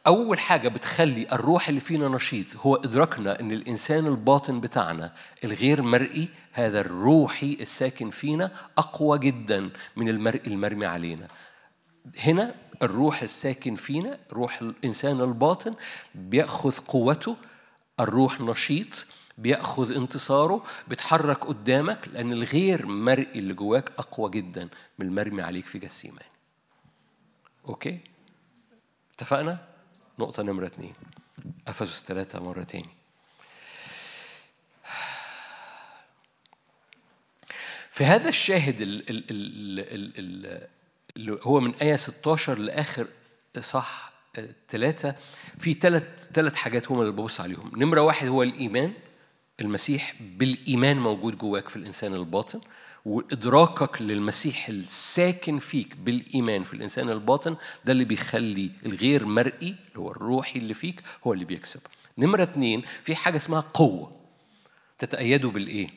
أول حاجة بتخلي الروح اللي فينا نشيط هو إدراكنا إن الإنسان الباطن بتاعنا الغير مرئي هذا الروحي الساكن فينا أقوى جدا من المرئي المرمي علينا. هنا الروح الساكن فينا روح الإنسان الباطن بيأخذ قوته الروح نشيط بيأخذ انتصاره بيتحرك قدامك لأن الغير مرئي اللي جواك أقوى جدا من المرمي عليك في جسيمان أوكي؟ اتفقنا؟ نقطة نمرة اتنين. افسس ثلاثة مرة تاني. في هذا الشاهد اللي هو من آية 16 لآخر صح ثلاثة في ثلاث ثلاث حاجات هم اللي ببص عليهم. نمرة واحد هو الإيمان. المسيح بالإيمان موجود جواك في الإنسان الباطن. وإدراكك للمسيح الساكن فيك بالإيمان في الإنسان الباطن ده اللي بيخلي الغير مرئي اللي هو الروحي اللي فيك هو اللي بيكسب. نمرة اتنين في حاجة اسمها قوة. تتأيدوا بالإيه؟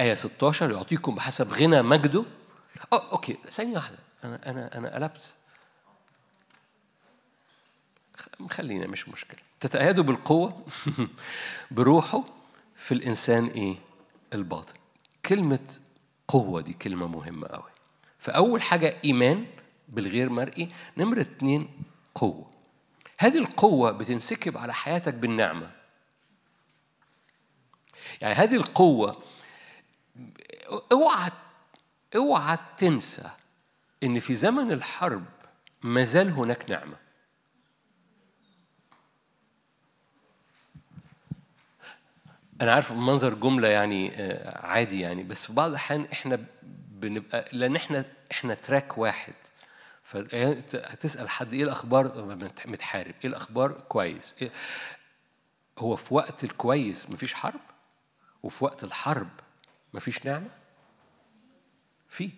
آية 16 يعطيكم بحسب غنى مجده. أوه أوكي ثانية واحدة. أنا أنا أنا قلبت. خلينا مش مشكلة. تتأيدوا بالقوة؟ بروحه في الإنسان إيه؟ الباطن. كلمة قوة دي كلمة مهمة أوي. فأول حاجة إيمان بالغير مرئي. نمرة اتنين قوة. هذه القوة بتنسكب على حياتك بالنعمة. يعني هذه القوة اوعى اوعى تنسى إن في زمن الحرب ما زال هناك نعمة. أنا عارف منظر جملة يعني آه، عادي يعني بس في بعض الأحيان إحنا بنبقى لأن إحنا إحنا تراك واحد. فهتسأل حد إيه الأخبار؟ متحارب. إيه الأخبار؟ كويس. إيه؟ هو في وقت الكويس مفيش حرب وفي وقت الحرب مفيش نعمة؟ في.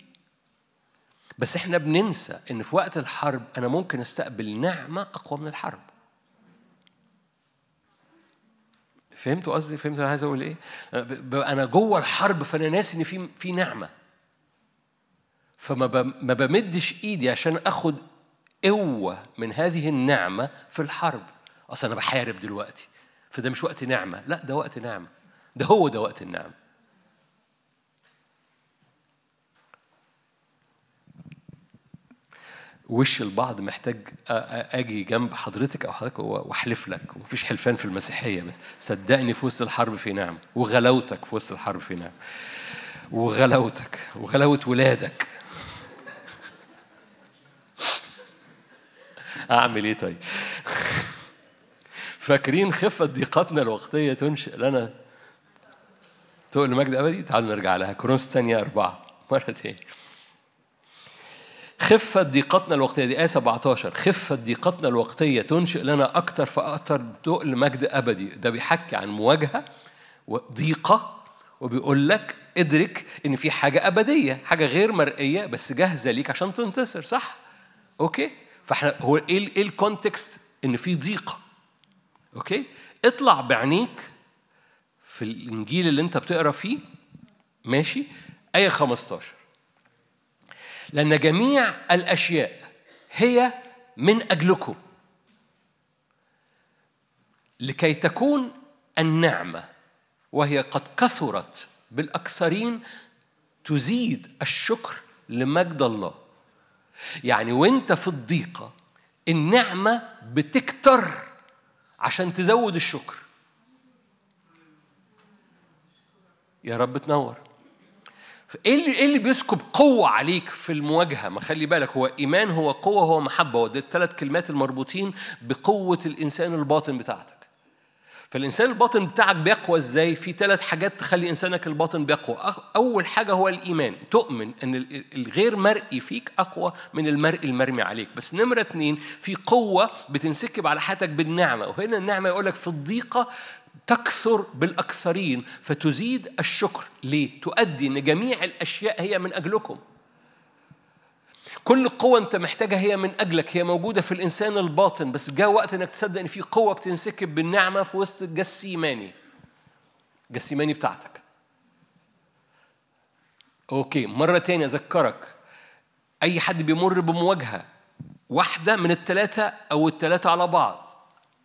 بس إحنا بننسى إن في وقت الحرب أنا ممكن أستقبل نعمة أقوى من الحرب. فهمتوا قصدي؟ فهمتوا أنا عايز أقول إيه؟ أنا جوه الحرب فأنا ناسي إن في في نعمة. فما ما بمدش إيدي عشان آخد قوة من هذه النعمة في الحرب. أصل أنا بحارب دلوقتي فده مش وقت نعمة. لا ده وقت نعمة. ده هو ده وقت النعمة. وش البعض محتاج أجي جنب حضرتك أو حضرتك وأحلف لك. ومفيش حلفان في المسيحية بس. صدقني في وسط الحرب في نعم. وغلاوتك في وسط الحرب في نعم. وغلاوتك. وغلاوة ولادك. أعمل إيه طيب؟ فاكرين خفة ضيقتنا الوقتية تنشئ لنا؟ تقول مجد أبدي؟ تعالوا نرجع لها. كرونس ثانية أربعة. مرة تاني خفة ضيقتنا الوقتية دي آية 17 خفة ضيقتنا الوقتية تنشئ لنا أكتر فأكتر تقل مجد أبدي ده بيحكي عن مواجهة وضيقة وبيقول لك ادرك إن في حاجة أبدية حاجة غير مرئية بس جاهزة ليك عشان تنتصر صح؟ Okay؟ فإحنا هو إيه إيه ال context إن في ضيقة okay؟ اطلع بعينيك في الإنجيل اللي أنت بتقرأ فيه ماشي؟ آية 15 لأن جميع الأشياء هي من أجلكم. لكي تكون النعمة وهي قد كثرت بالأكثرين تزيد الشكر لمجد الله. يعني وأنت في الضيقة النعمة بتكتر عشان تزود الشكر. يا رب تنور. إيه اللي إيه اللي بيسكب قوة عليك في المواجهة؟ ما خلي بالك هو إيمان هو قوة هو محبة. ودي الثلاث كلمات المربوطين بقوة الإنسان الباطن بتاعتك. فالإنسان الباطن بتاعك بيقوى إزاي؟ في ثلاث حاجات تخلي إنسانك الباطن بيقوى. أول حاجة هو الإيمان. تؤمن إن الغير مرئي فيك أقوى من المرئي المرمي عليك. بس نمرة اثنين في قوة بتنسكب على حياتك بالنعمة. وهنا النعمة يقول لك في الضيقة تكثر بالأكثرين فتزيد الشكر. ليه؟ تؤدي أن جميع الأشياء هي من أجلكم. كل قوة أنت محتاجها هي من أجلك هي موجودة في الإنسان الباطن بس جاء وقت أنك تصدق أن في قوة بتنسكب بالنعمة في وسط جسيماني. جسيماني بتاعتك. أوكي مرة تانية أذكرك. أي حد بيمر بمواجهة واحدة من الثلاثة أو الثلاثة على بعض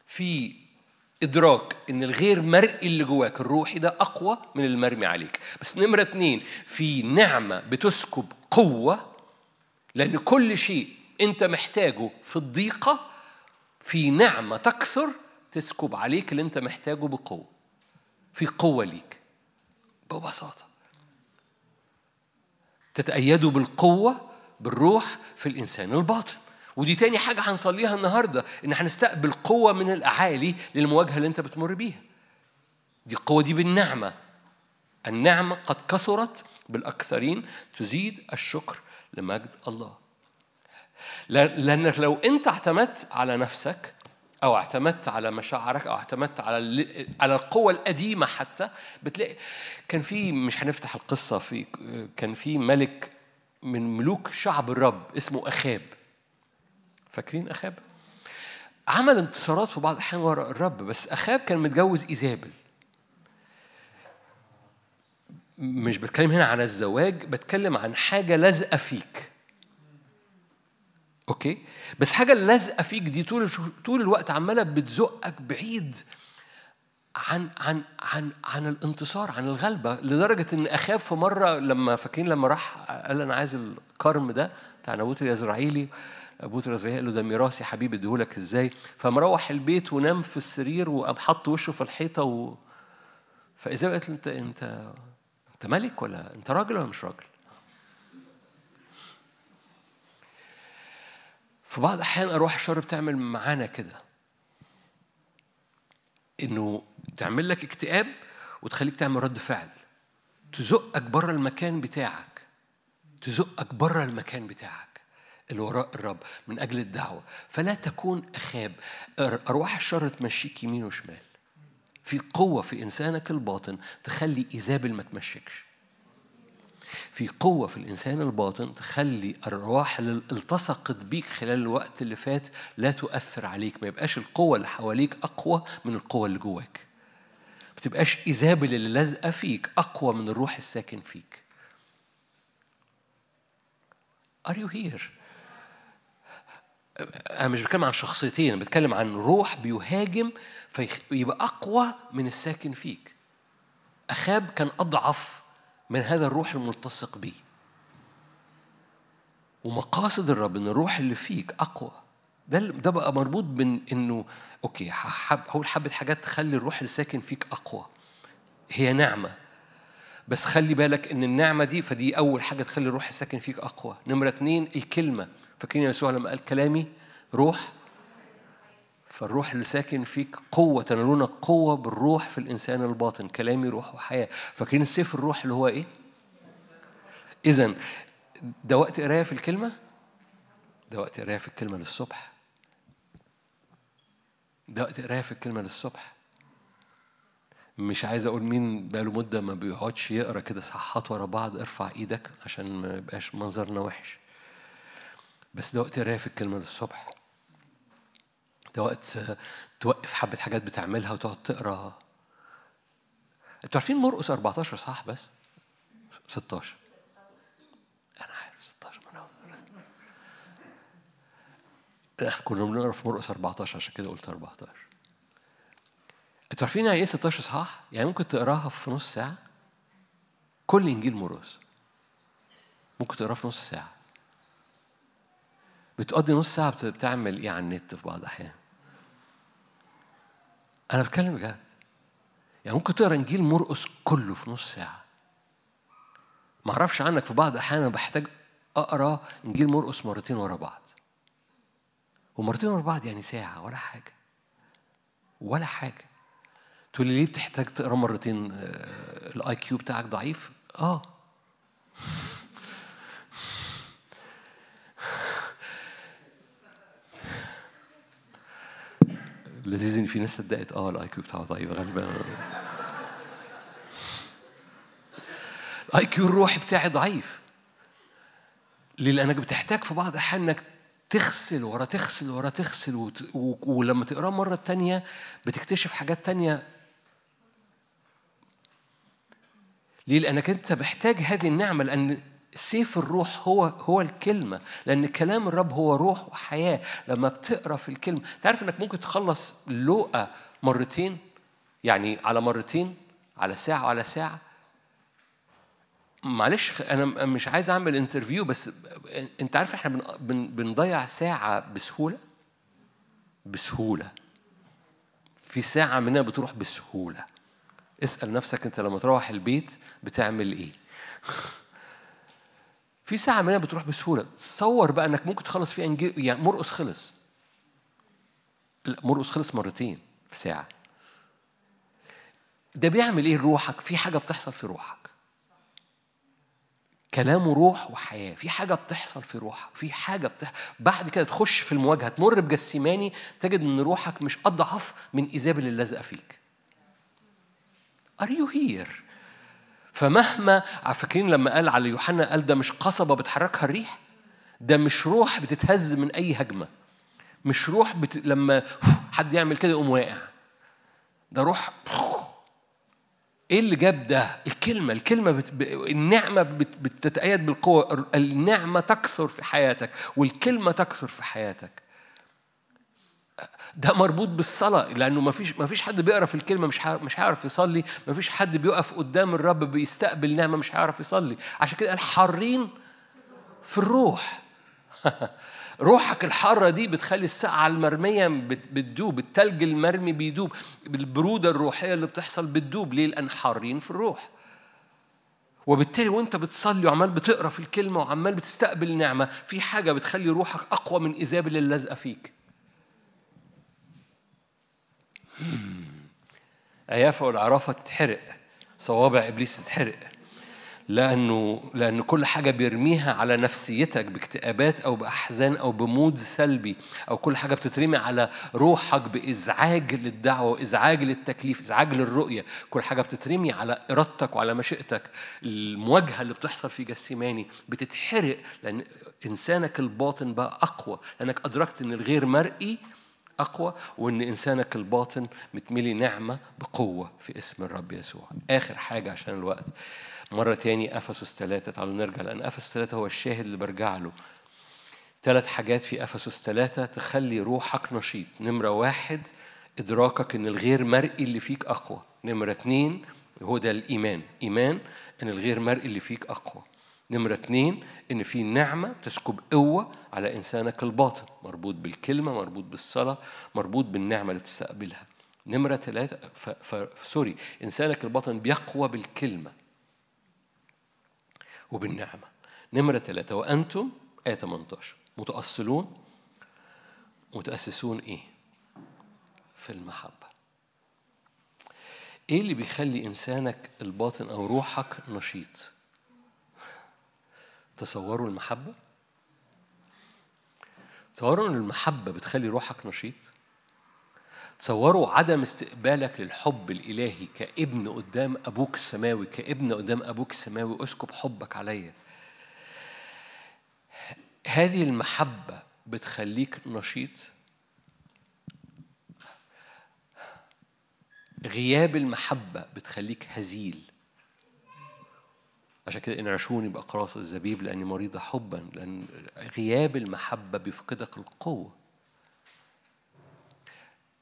في إدراك إن الغير مرئي اللي جواك الروحي ده أقوى من المرمي عليك. بس نمرة اتنين في نعمة بتسكب قوة لأن كل شيء أنت محتاجه في الضيقة في نعمة تكثر تسكب عليك اللي أنت محتاجه بقوة في قوة ليك. ببساطة. تتأيدوا بالقوة بالروح في الإنسان الباطن. ودي تاني حاجة هنصليها النهاردة إن هنستقبل قوة من الأعالي للمواجهة اللي أنت بتمر بيها. دي القوة دي بالنعمة. النعمة قد كثرت بالأكثرين تزيد الشكر لمجد الله. لأنك لو أنت اعتمدت على نفسك أو اعتمدت على مشاعرك أو اعتمدت على على القوة القديمة حتى بتلاقي كان في مش هنفتح القصة في كان في ملك من ملوك شعب الرب اسمه أخاب فاكرين أخاب؟ عمل انتصارات في بعض الأحيان وراء الرب بس أخاب كان متجوز إيزابل. مش بتكلم هنا عن الزواج بتكلم عن حاجة لازقة فيك. أوكي؟ بس حاجة لازقة فيك دي طول طول الوقت عمالة بتزقك بعيد عن عن عن عن الانتصار عن الغلبة لدرجة إن أخاب في مرة لما فاكرين لما راح قال أنا عايز الكرم ده بتاع نابوت الإسرائيلي ابوه رزاق له ده ميراثي حبيبي اديهولك إزاي؟ فمروح البيت ونام في السرير وقام حط وشه في الحيطة و... فاذا قالت له أنت أنت أنت ملك ولا أنت راجل ولا مش راجل؟ في بعض الأحيان أروح الشر بتعمل معانا كده. إنه تعمل لك اكتئاب وتخليك تعمل رد فعل. تزقك بره المكان بتاعك. تزقك بره المكان بتاعك. اللي وراء الرب من أجل الدعوة. فلا تكون أخاب. أرواح الشر تمشيك يمين وشمال. في قوة في إنسانك الباطن تخلي إيزابل ما تمشيكش. في قوة في الإنسان الباطن تخلي الأرواح اللي التصقت بيك خلال الوقت اللي فات لا تؤثر عليك. ما يبقاش القوة اللي حواليك أقوى من القوة اللي جواك. ما تبقاش إيزابل اللي لازقة فيك أقوى من الروح الساكن فيك. Are you here؟ أنا مش بتكلم عن شخصيتين بتكلم عن روح بيهاجم فيبقى أقوى من الساكن فيك. أخاب كان أضعف من هذا الروح الملتصق بيه. ومقاصد الرب إن الروح اللي فيك أقوى. ده ده بقى مربوط بين إنه okay هقول حبة حاجات تخلي الروح الساكن فيك أقوى. هي نعمة. بس خلي بالك إن النعمة دي فدي أول حاجة تخلي الروح الساكن فيك أقوى. نمرة اتنين الكلمة. فاكرين يسوع لما قال كلامي؟ روح. فالروح اللي ساكن فيك قوة تنالون قوة بالروح في الإنسان الباطن. كلامي روح وحياة. فاكرين السيف الروح اللي هو إيه؟ إذا ده وقت قراية في الكلمة؟ ده وقت قراية في الكلمة للصبح. ده وقت قراية في الكلمة للصبح. مش عايز أقول مين بقاله مدة ما بيقعدش يقرأ كده صحات ورا بعض ارفع إيدك عشان ما يبقاش منظرنا وحش. بس ده وقت قرايه في الكلمة للصبح ده وقت توقف حبة حاجات بتعملها وتقعد تقرأ. أنتوا عارفين مرقس 14 صح بس؟ 16 أنا عارف 16 من إحنا كنا بنقرأ في مرقس 14 عشان كده قلت 14 أنتوا عارفين يعني إيه 16 صح؟ يعني ممكن تقراها في نص ساعة؟ كل إنجيل مرقس ممكن تقراه في نص ساعة. بتقضي نص ساعة بتعمل إيه على النت في بعض الأحيان؟ أنا بتكلم بجد. يعني ممكن تقرأ إنجيل مرقس كله في نص ساعة. ما أعرفش عنك في بعض الأحيان أنا بحتاج أقرأ إنجيل مرقس مرتين ورا بعض. ومرتين ورا بعض يعني ساعة ولا حاجة. ولا حاجة. تقول لي ليه بتحتاج تقرأ مرتين ال IQ بتاعك ضعيف؟ آه. لذيذ إن في ناس صدقت آه ال IQ بتاعه ضعيف غالبا ال IQ الروحي بتاعي ضعيف. لأنك بتحتاج في بعض الأحيان إنك تغسل ورا تغسل ورا تغسل وت... و... ولما تقراه مرة تانية بتكتشف حاجات تانية. ليه؟ لأنك أنت محتاج هذه النعمة لأن سيف الروح هو هو الكلمة لأن كلام الرب هو روح وحياة. لما بتقرأ في الكلمة تعرف إنك ممكن تخلص لوقا مرتين؟ يعني على مرتين على ساعة وعلى ساعة؟ معلش أنا مش عايز أعمل انترفيو بس أنت عارف إحنا بن بنضيع ساعة بسهولة؟ بسهولة. في ساعة منها بتروح بسهولة. اسأل نفسك أنت لما تروح البيت بتعمل إيه. في ساعة منها بتروح بسهولة. تصور بقى إنك ممكن تخلص فيها إنجيل يعني مرقص خلص. لا مرقص خلص مرتين في ساعة. ده بيعمل إيه روحك؟ في حاجة بتحصل في روحك. كلامه روح وحياة. في حاجة بتحصل في روحك. في حاجة بتحصل بعد كده تخش في المواجهة تمر بجسيماني تجد إن روحك مش أضعف من إيزابل اللي لازقة فيك Are you here؟ فمهما فاكرين لما قال على يوحنا قال ده مش قصبة بتحركها الريح ده مش روح بتتهز من أي هجمة مش روح بت... لما حد يعمل كده يقوم واقع ده روح إيه اللي جاب ده؟ الكلمة، الكلمة بت... النعمة بت... بتتأيد بالقوة، النعمة تكثر في حياتك، والكلمة تكثر في حياتك. ده مربوط بالصلاة لأنه ما فيش ما فيش حد بيقرأ في الكلمة مش مش هيعرف يصلي، ما فيش حد بيقف قدام الرب بيستقبل نعمة مش هيعرف يصلي، عشان كده قال حارين في الروح. روحك الحارة دي بتخلي السقعة المرمية بتدوب التلج المرمي بيدوب. البرودة الروحية اللي بتحصل بتدوب. ليه؟ لأن حارين في الروح. وبالتالي وانت بتصلي وعمال بتقرأ في الكلمة وعمال بتستقبل نعمة في حاجة بتخلي روحك أقوى من إيزابل اللي لازقة فيك. عيافة والعرافة تتحرق. صوابع إبليس تتحرق. لأنه لأن كل حاجة بيرميها على نفسيتك باكتئابات أو بأحزان أو بمود سلبي أو كل حاجة بتترمي على روحك بإزعاج للدعوة وإزعاج للتكليف إزعاج للرؤية. كل حاجة بتترمي على إرادتك وعلى مشيئتك. المواجهة اللي بتحصل في جسيماني بتتحرق لأن إنسانك الباطن بقى أقوى لأنك أدركت إن الغير مرئي أقوى وإن إنسانك الباطن متملي نعمة بقوة في اسم الرب يسوع. آخر حاجة عشان الوقت. مرة تاني أفسس ثلاثة تعالوا نرجع لأن أفسس ثلاثة هو الشاهد اللي برجع له. ثلاث حاجات في أفسس ثلاثة تخلي روحك نشيط. نمرة واحد إدراكك إن الغير مرئي اللي فيك أقوى. نمرة اتنين هو ده الإيمان. إيمان إن الغير مرئي اللي فيك أقوى. نمرة اتنين إن في نعمة تسكب قوة على إنسانك الباطن مربوط بالكلمة مربوط بالصلاة مربوط بالنعمة اللي بتستقبلها نمرة ثلاثة. سوري إنسانك الباطن بيقوى بالكلمة وبالنعمة نمرة ثلاثة وأنتم آية 18 متأصلون متأسسون إيه؟ في المحبة إيه اللي بيخلي إنسانك الباطن أو روحك نشيط؟ تصوروا المحبة؟ تصوروا إن المحبة بتخلي روحك نشيط؟ تصوروا عدم استقبالك للحب الإلهي كابن قدام أبوك السماوي كابن قدام أبوك السماوي أسكب حبك عليا. هذه المحبة بتخليك نشيط؟ غياب المحبة بتخليك هزيل. عشان كده إن عشوني بأقراص الزبيب لأني مريضة حبا لأن غياب المحبة بيفقدك القوة.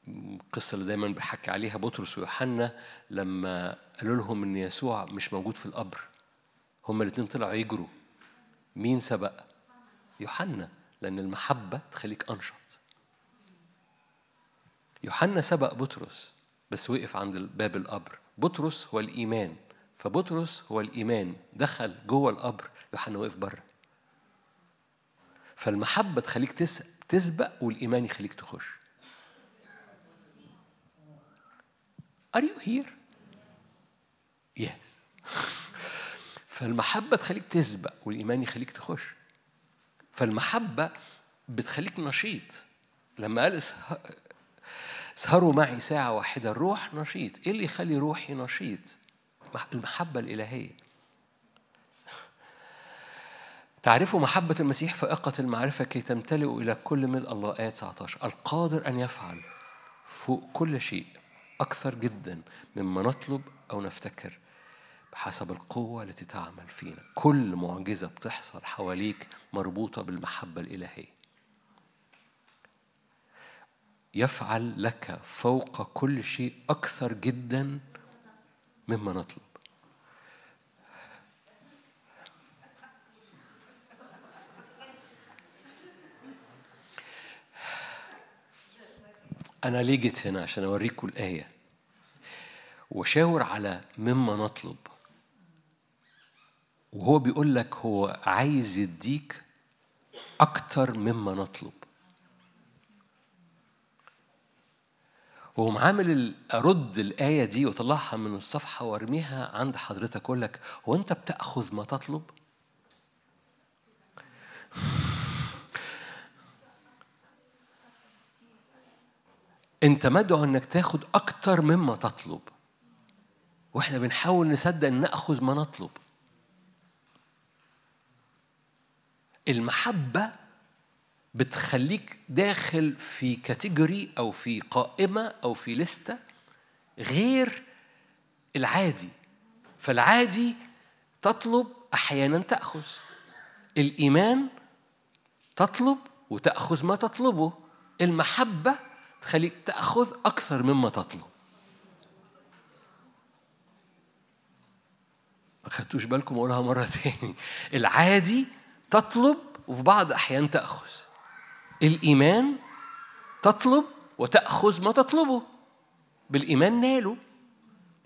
القصة اللي دايما بحكي عليها بطرس ويوحنا لما قالوا لهم إن يسوع مش موجود في القبر. هما الاتنين طلعوا يجروا. مين سبق؟ يوحنا لأن المحبة تخليك أنشط. يوحنا سبق بطرس بس وقف عند باب القبر. بطرس هو الإيمان. فبطرس هو الإيمان دخل جوه القبر يوحنا وقف بره فالمحبة تخليك تسبق والإيمان يخليك تخش Are you here? Yes. فالمحبة تخليك تسبق والإيمان يخليك تخش. فالمحبة بتخليك نشيط. لما قال اسهروا معي ساعة واحدة الروح نشيط إيه اللي يخلي روحي نشيط المحبة الإلهية. تعرفوا محبة المسيح فائقة المعرفة كي تمتلئوا إلى كل ملء الله. آية 19 القادر أن يفعل فوق كل شيء أكثر جدا مما نطلب أو نفتكر بحسب القوة التي تعمل فينا. كل معجزة بتحصل حواليك مربوطة بالمحبة الإلهية. يفعل لك فوق كل شيء أكثر جدا مما نطلب. أنا ليه جيت هنا عشان أوريكم الآية وشاور على مما نطلب. وهو بيقول لك هو عايز يديك أكتر مما نطلب. وهم عامل ارد الآية دي واطلعها من الصفحة وارميها عند حضرتك أقول لك هو أنت بتأخذ ما تطلب؟ أنت مدعو إنك تاخد أكتر مما تطلب. وإحنا بنحاول نصدق إن نأخذ ما نطلب. المحبة بتخليك داخل في كاتيجوري أو في قائمة أو في لسته غير العادي. فالعادي تطلب أحيانا تأخذ. الإيمان تطلب وتأخذ ما تطلبه. المحبة تخليك تأخذ أكثر مما تطلب. ما خدتوش بالكم اقولها مرة تاني. العادي تطلب وفي بعض أحيان تأخذ. الإيمان تطلب وتأخذ ما تطلبه بالإيمان ناله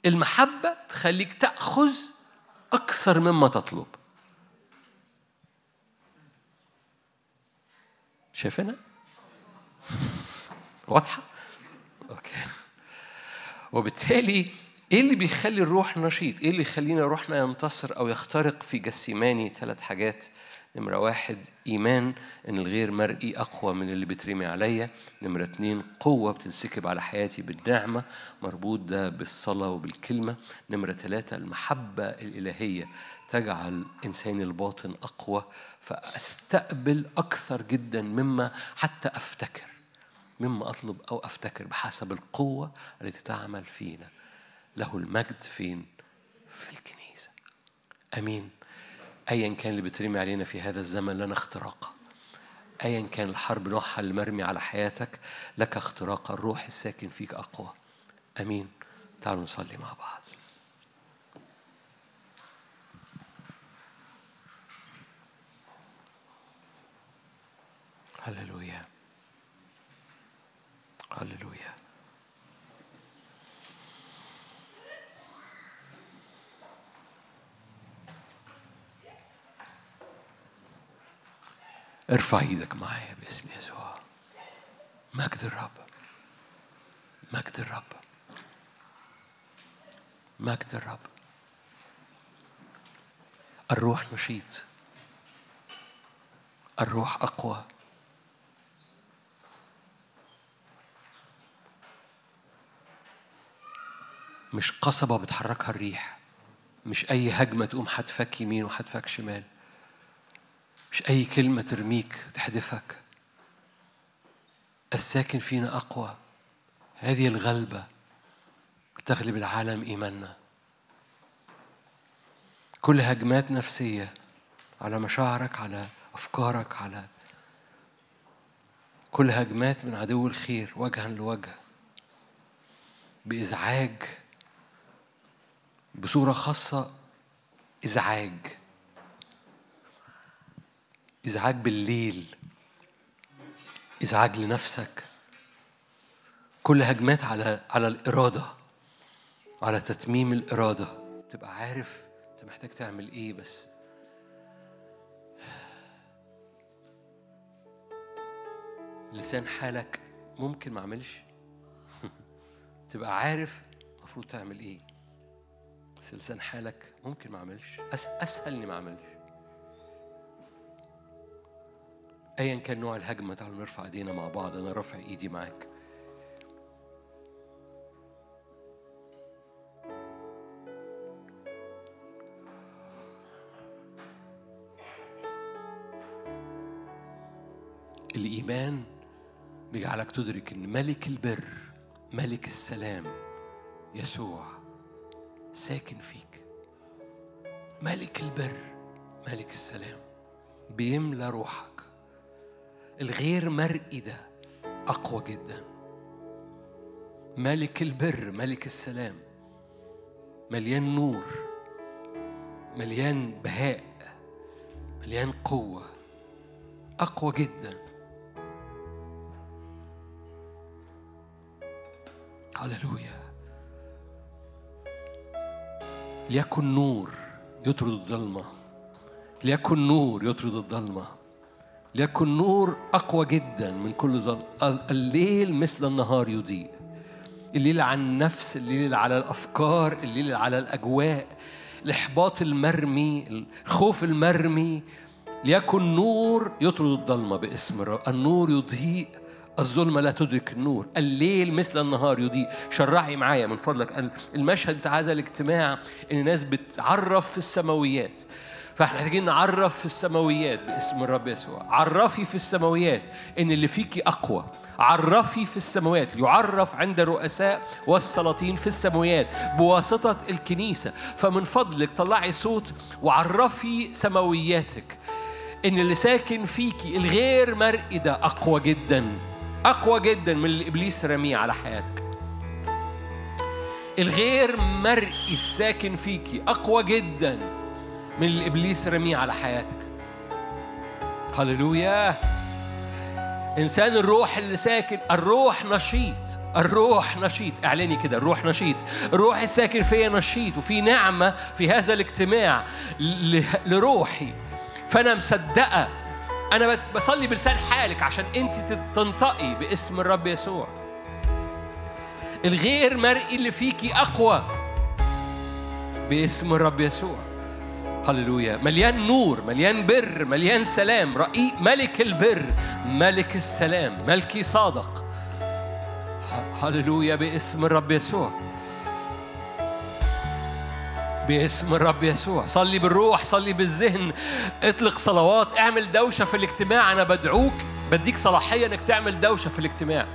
المحبة تخليك تأخذ أكثر مما تطلب شايفينها؟ واضحة؟ أوكي وبالتالي إيه اللي بيخلي الروح نشيط؟ إيه اللي يخلينا روحنا ينتصر أو يخترق في جسيماني ثلاث حاجات نمرة واحد إيمان إن الغير مرئي أقوى من اللي بترمي عليا. نمرة اتنين قوة بتنسكب على حياتي بالنعمة مربوط ده بالصلاة وبالكلمة. نمرة ثلاثة المحبة الإلهية تجعل إنساني الباطن أقوى فأستقبل أكثر جدا مما حتى أفتكر مما أطلب أو أفتكر بحسب القوة التي تعمل فينا. له المجد فين؟ في الكنيسة. أمين. أيا كان اللي بترمي علينا في هذا الزمن لنا اختراق. أيا كان الحرب نوعها المرمي على حياتك لك اختراق الروح الساكن فيك أقوى. أمين. تعالوا نصلي مع بعض. هللويا. ارفع إيدك معايا باسم يسوع. مجد الرب. مجد الرب. مجد الرب. الروح نشيط الروح أقوى. مش قصبة بتحركها الريح. مش أي هجمة تقوم حتفك يمين وحتفك شمال. مش أي كلمة ترميك تحدفك الساكن فينا أقوى. هذه الغلبة تغلب العالم إيماننا. كل هجمات نفسية على مشاعرك على أفكارك على كل هجمات من عدو الخير وجها لوجه. بإزعاج بصورة خاصة إزعاج. إزعاج بالليل إزعاج لنفسك. كل هجمات على على الإرادة على تتميم الإرادة. تبقى عارف أنت محتاج تعمل إيه بس. لسان حالك ممكن ما أعملش. تبقى عارف المفروض تعمل إيه. بس لسان حالك ممكن ما أعملش. أس أسهل إني ما أعملش. ايا كان نوع الهجمة تعالوا نرفع ايدينا مع بعض أنا رافع إيدي معاك. الإيمان بيجعلك تدرك إن ملك البر ملك السلام يسوع ساكن فيك. ملك البر ملك السلام بيملى روحك. الغير مرئي ده أقوى جدا. ملك البر ملك السلام مليان نور مليان بهاء مليان قوة أقوى جدا. هللويا. ليكن نور يطرد الظلمة. ليكن نور يطرد الظلمة. ليكن نور أقوى جدا من كل ظلم الليل مثل النهار يضيء. الليل على النفس الليل على الأفكار الليل على الأجواء. الإحباط المرمي الخوف المرمي. ليكن نور يطرد الظلمة باسم الرب. النور يضيء الظلمة لا تدرك النور. الليل مثل النهار يضيء. شرعي معايا من فضلك. المشهد بتاع هذا الاجتماع إن الناس بتعرف في السماويات. فاحنا محتاجين نعرف في السماويات باسم الرب يسوع. عرفي في السماويات إن اللي فيكي أقوى. عرفي في السماوات يعرف عند الرؤساء والسلاطين في السماوات بواسطة الكنيسة. فمن فضلك طلعي صوت وعرفي سماوياتك. إن اللي ساكن فيكي الغير مرئي ده أقوى جدا. أقوى جدا من اللي إبليس رميه على حياتك. الغير مرئي الساكن فيكي أقوى جدا. من اللي إبليس رميه على حياتك. هللويا. إنسان الروح اللي ساكن الروح نشيط الروح نشيط. اعلني كده الروح نشيط. الروح الساكن فيا نشيط وفي نعمة في هذا الاجتماع لروحي. فأنا مصدقة أنا بصلي بلسان حالك عشان أنت تنطقي باسم الرب يسوع. الغير مرئي اللي فيكي أقوى باسم الرب يسوع. هللويا. مليان نور مليان بر مليان سلام. رئي ملك البر ملك السلام ملكي صادق. هللويا باسم الرب يسوع. باسم الرب يسوع. صلي بالروح صلي بالذهن. اطلق صلوات اعمل دوشة في الاجتماع. أنا بدعوك بديك صلاحية أنك تعمل دوشة في الاجتماع.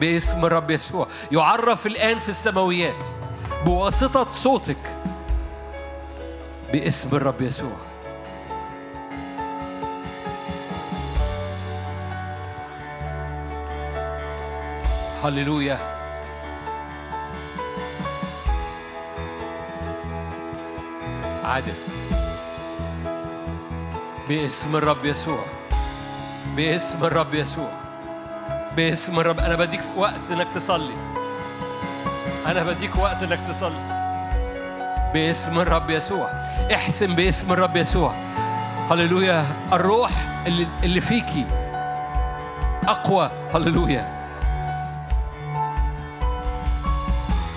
باسم الرب يسوع. يعرف الآن في السماويات بواسطة صوتك باسم الرب يسوع. هللويا. عادل. باسم الرب يسوع. باسم الرب يسوع. باسم الرب. أنا بديك وقت إنك تصلي. أنا بديك وقت إنك تصلي. باسم الرب يسوع. احسن باسم الرب يسوع. هللويا. الروح اللي, اللي فيكي أقوى. هللويا.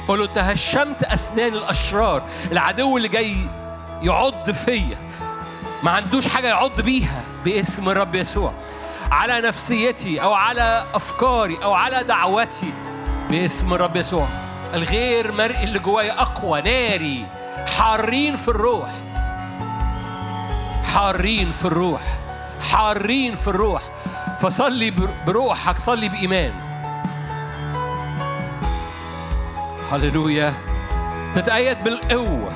قولوا تهشمت أسنان الأشرار. العدو اللي جاي يعض فيا. ما عندوش حاجة يعض بيها باسم الرب يسوع. على نفسيتي أو على أفكاري أو على دعوتي باسم الرب يسوع. الغير مرئي اللي جوايا أقوى. ناري. حارين في الروح. حارين في الروح. حارين في الروح. فصلي بروحك صلي بإيمان. هللويا. تتأيد بالقوة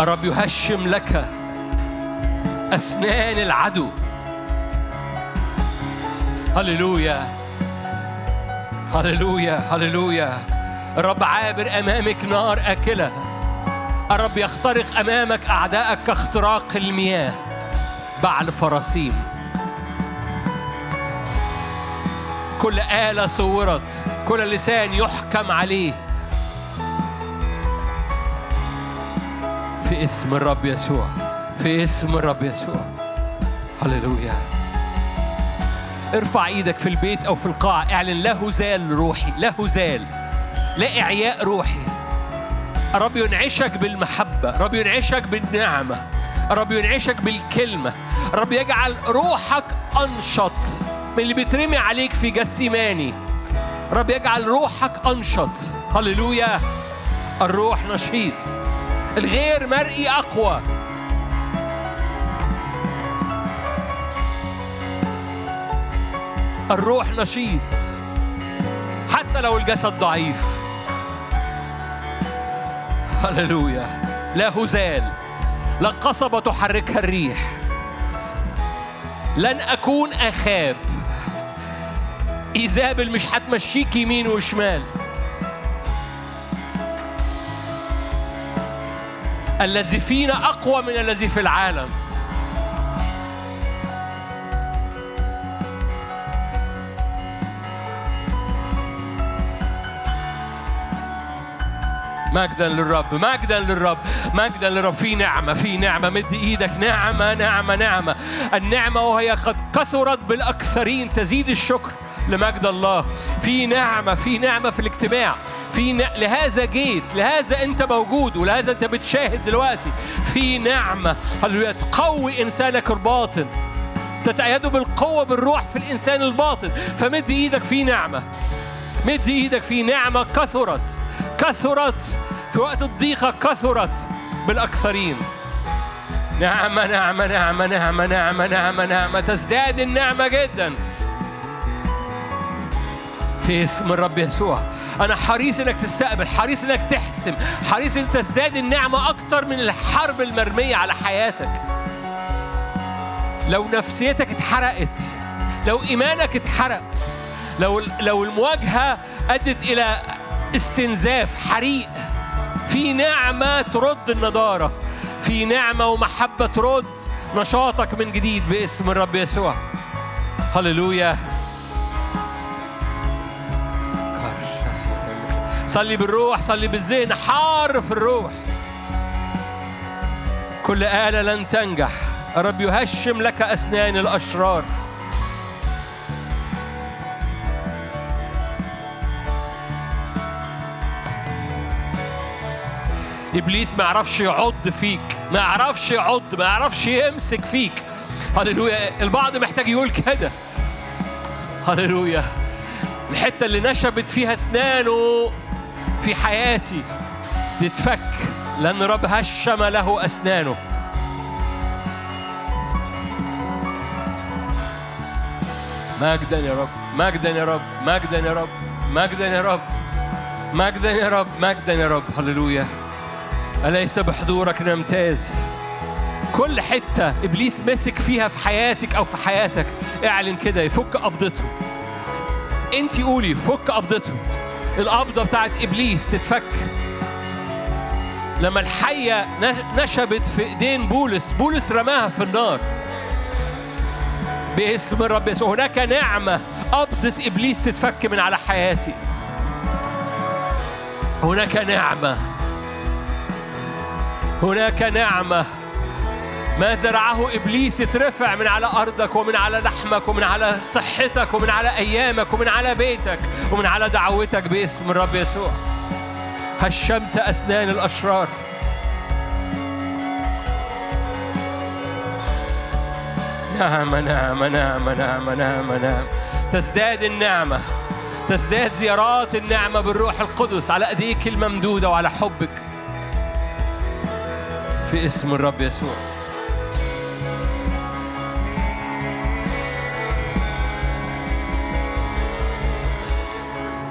الرب يهشم لك أسنان العدو. هللويا. هللويا. هللويا. الرب عابر أمامك نار أكلة. الرب يخترق أمامك أعدائك كاختراق المياه. بعل فراسيم كل آلة صورت. كل لسان يحكم عليه. في اسم الرب يسوع. في اسم الرب يسوع. هللويا. ارفع إيدك في البيت أو في القاعة اعلن له زال روحي. له زال. لا إعياء روحي. الرب ينعشك بالمحبة الرب ينعشك بالنعمة الرب ينعشك بالكلمة الرب يجعل روحك أنشط. من اللي بيترمي عليك في جسيماني رب يجعل روحك أنشط. هللويا. الروح نشيط. الغير مرئي أقوى. الروح نشيط. حتى لو الجسد ضعيف. هللويا. لا هزال لا قصبة تحركها الريح. لن أكون أخاب. إيزابل مش هتمشيك يمين وشمال. الذي فينا أقوى من الذي في العالم. مجدا للرب مجدا للرب مجدا للرب. في نعمة في نعمة. مد إيدك. نعمة نعمة نعمة. النعمة وهي قد كثرت بالأكثرين. تزيد الشكر لمجد الله. في نعمة في نعمة في الاجتماع. في ن... لهذا جيت لهذا أنت موجود ولهذا أنت بتشاهد دلوقتي. في نعمة. هللويا. تقوي إنسانك الباطن. تتأيده بالقوة بالروح في الإنسان الباطن. فمد إيدك. في نعمة. مد إيدك. في نعمة كثرت. كثرت في وقت الضيقة كثرت بالأكثرين. نعمة نعمة نعمة نعمة نعمة نعمة نعمة تزداد النعمة جدا. في اسم الرب يسوع. أنا حريص إنك تستقبل حريص إنك تحسم حريص إنك تزداد النعمة أكتر من الحرب المرمية على حياتك. لو نفسيتك اتحرقت لو إيمانك اتحرق لو لو المواجهة أدت إلى استنزاف حريق. في نعمة ترد النضارة. في نعمة ومحبة ترد نشاطك من جديد باسم الرب يسوع. هللويا. صلي بالروح صلي بالذهن. حار في الروح. كل آلة لن تنجح. الرب يهشم لك أسنان الأشرار. إبليس ما يعرفش يعض فيك ما يعرفش يعض ما يعرفش يمسك فيك. هللويا. البعض محتاج يقول كده. هللويا. الحتة اللي نشبت فيها اسنانه في حياتي تتفك. لأن رب هشم له أسنانه. مجدا يا رب مجدا يا رب مجدا يا رب مجدا يا رب مجدا يا رب مجدا يا رب. هللويا. أليس بحضورك نمتاز؟ كل حتة إبليس مسك فيها في حياتك أو في حياتك اعلن كده يفك قبضته. أنت قولي فك قبضته. القبضة بتاعت إبليس تتفك. لما الحية نشبت في إيدين بولس بولس رماها في النار. باسم الرب يسوع هناك نعمة قبضة إبليس تتفك من على حياتي. هناك نعمة هناك نعمة. ما زرعه إبليس يترفع من على أرضك ومن على لحمك ومن على صحتك ومن على أيامك ومن على بيتك ومن على دعوتك باسم الرب يسوع. هشمت أسنان الأشرار. نعم نعم نعم نعم نعم نعم. تزداد النعمة. تزداد زيارات النعمة بالروح القدس على أيديك الممدودة وعلى حبك. في اسم الرب يسوع.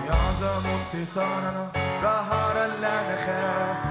يعظم انتصارنا ظهر لا نخاف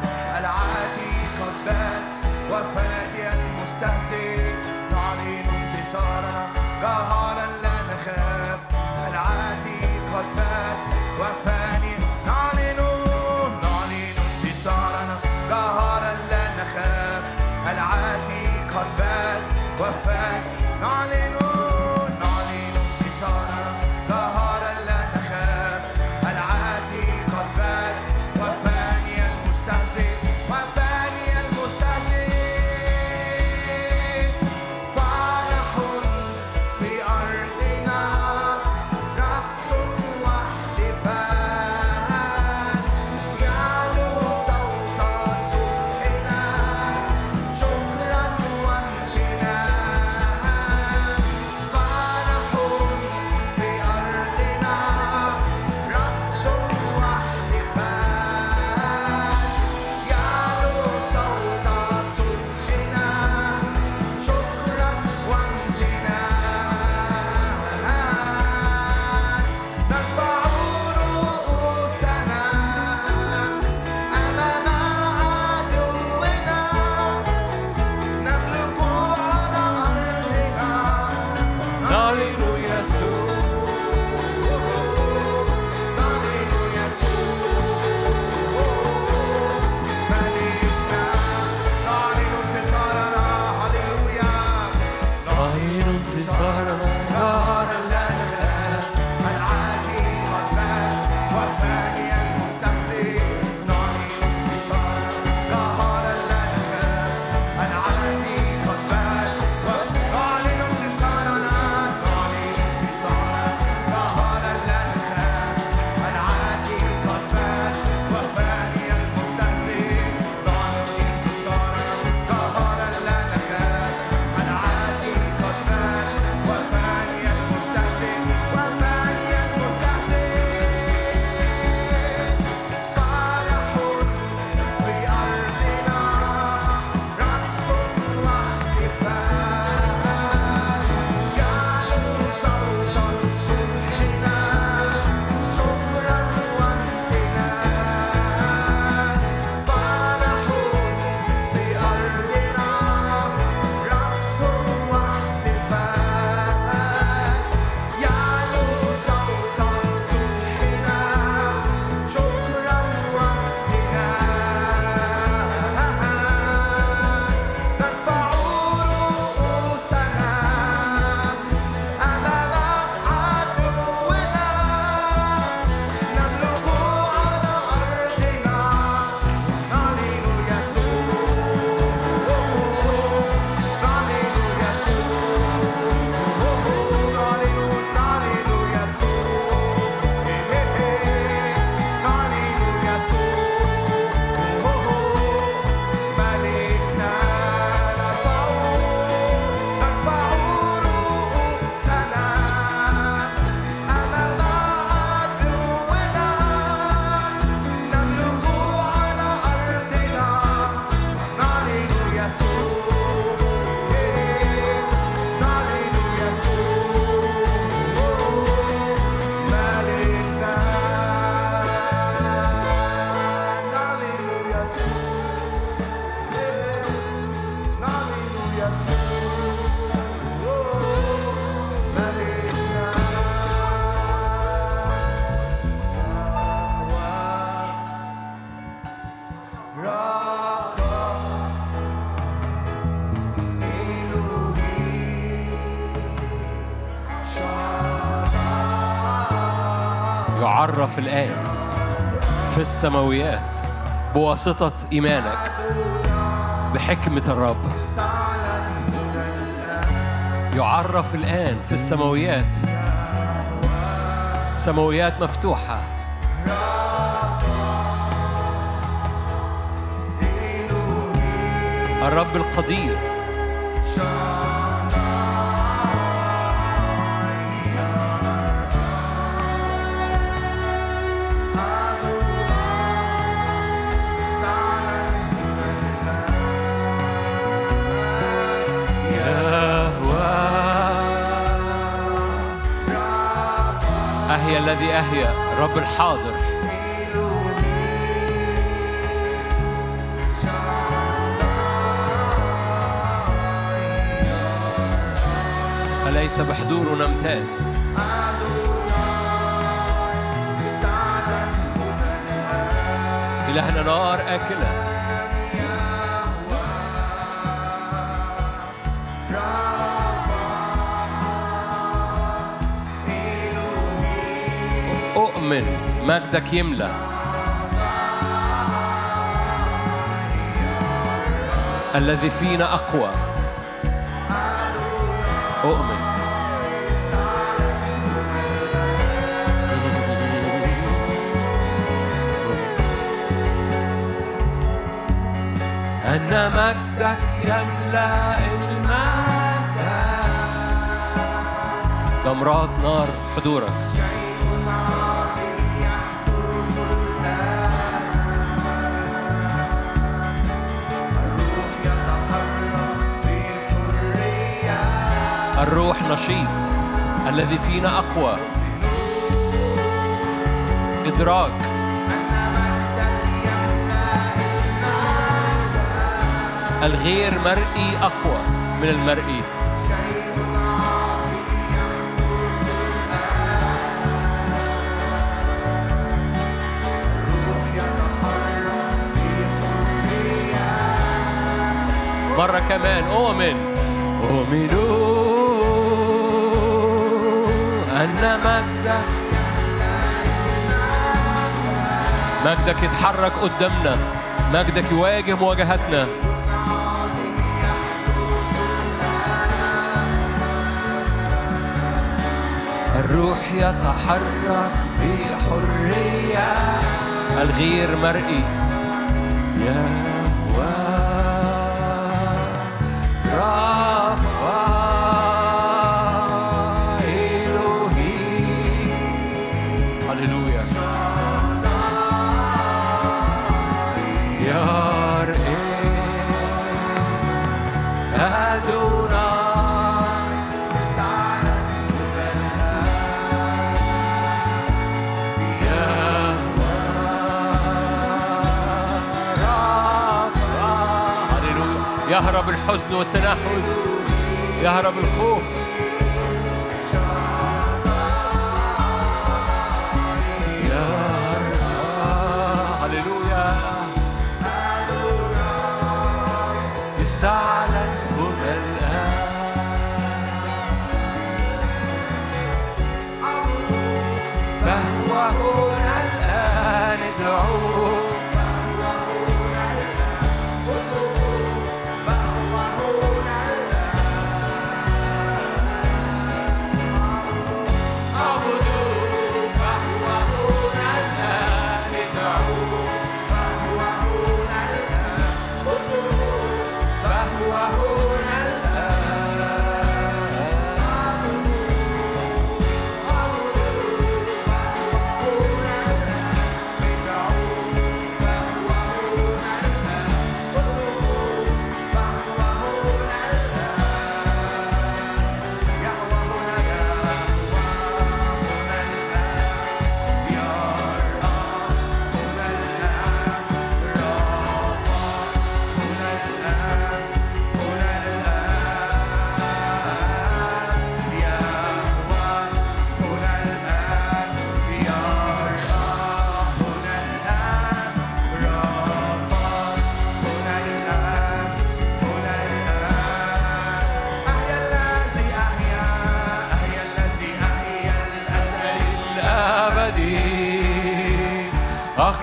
في الآية. في السماويات. بواسطة إيمانك. بحكمة الرب. يعرف الآن في السماويات. سماويات مفتوحة. الرب القدير. الآهي الذي أهيا الرب الحاضر. أليس بحضور نمتاز إلهنا نار آكلة. أؤمن مجدك يملأ. الذي فينا أقوى. أؤمن. أن مجدك يملأ المكان جمرات نار حضورك. الروح نشيط الذي فينا أقوى. إدراك. الغير مرئي أقوى من المرئي. مرة كمان. أؤمن أؤمن أن مجدك. مجدك يتحرك قدامنا. مجدك يواجه مواجهتنا الروح يتحرك بحرية. الغير مرئي. يا يهرب الحزن والتنهد يهرب الخوف.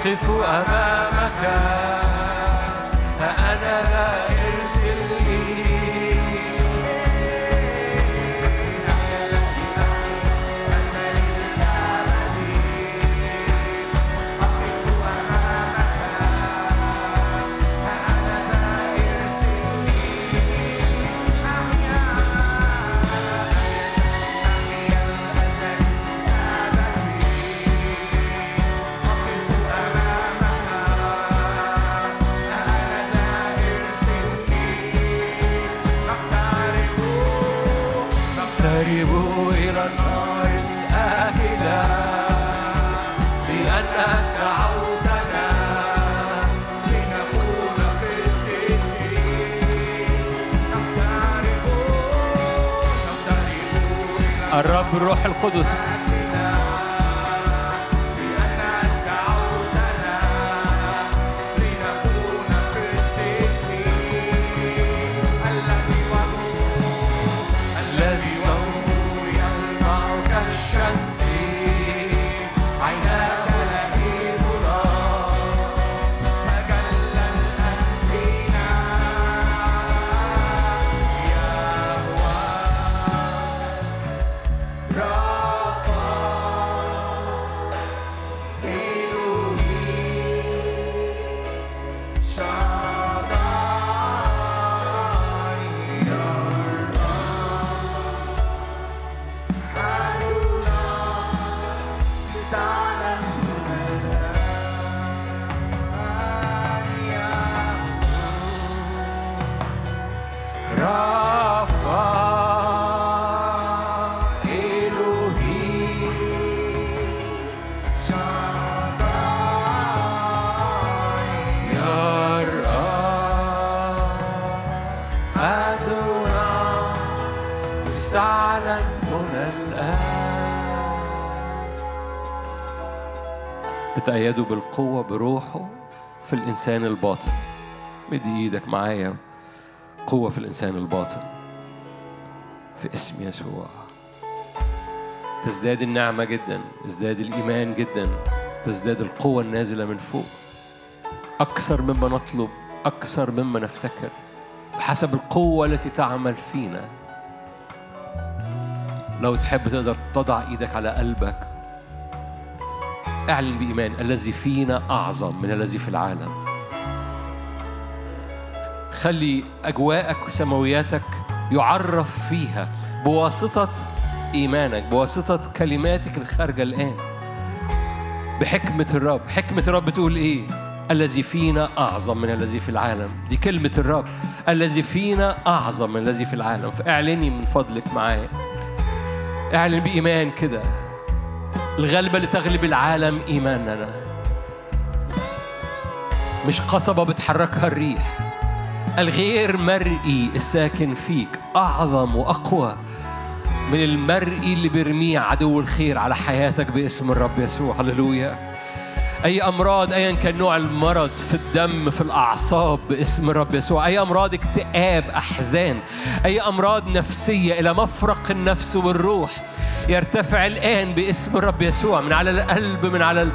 أقف أمامك. الرب الروح القدس. تتأيدوا بالقوة بروحه في الإنسان الباطن. مد إيدك معايا. قوة في الإنسان الباطن. في اسم يسوع. تزداد النعمة جدا. تزداد الإيمان جدا. تزداد القوة النازلة من فوق. أكثر مما نطلب. أكثر مما نفتكر. بحسب القوة التي تعمل فينا. لو تحب تقدر تضع إيدك على قلبك. أعلن بإيمان الذي فينا أعظم من الذي في العالم. خلي أجواءك وسماوياتك يعرف فيها بواسطة إيمانك بواسطة كلماتك الخارجة الآن. بحكمة الرب. حكمة الرب بتقول إيه؟ الذي فينا أعظم من الذي في العالم. دي كلمة الرب. الذي فينا أعظم من الذي في العالم. فاعلني من فضلك معايا اعلن بإيمان كده. الغلبة اللي تغلب العالم إيماننا. مش قصبة بتحركها الريح. الغير مرئي الساكن فيك أعظم وأقوى. من المرئي اللي بيرميه عدو الخير على حياتك باسم الرب يسوع. هللويا. أي أمراض أيا كان نوع المرض في الدم في الأعصاب باسم الرب يسوع. أي أمراض اكتئاب أحزان. أي أمراض نفسية إلى مفرق النفس والروح. يرتفع الآن باسم الرب يسوع من على القلب من على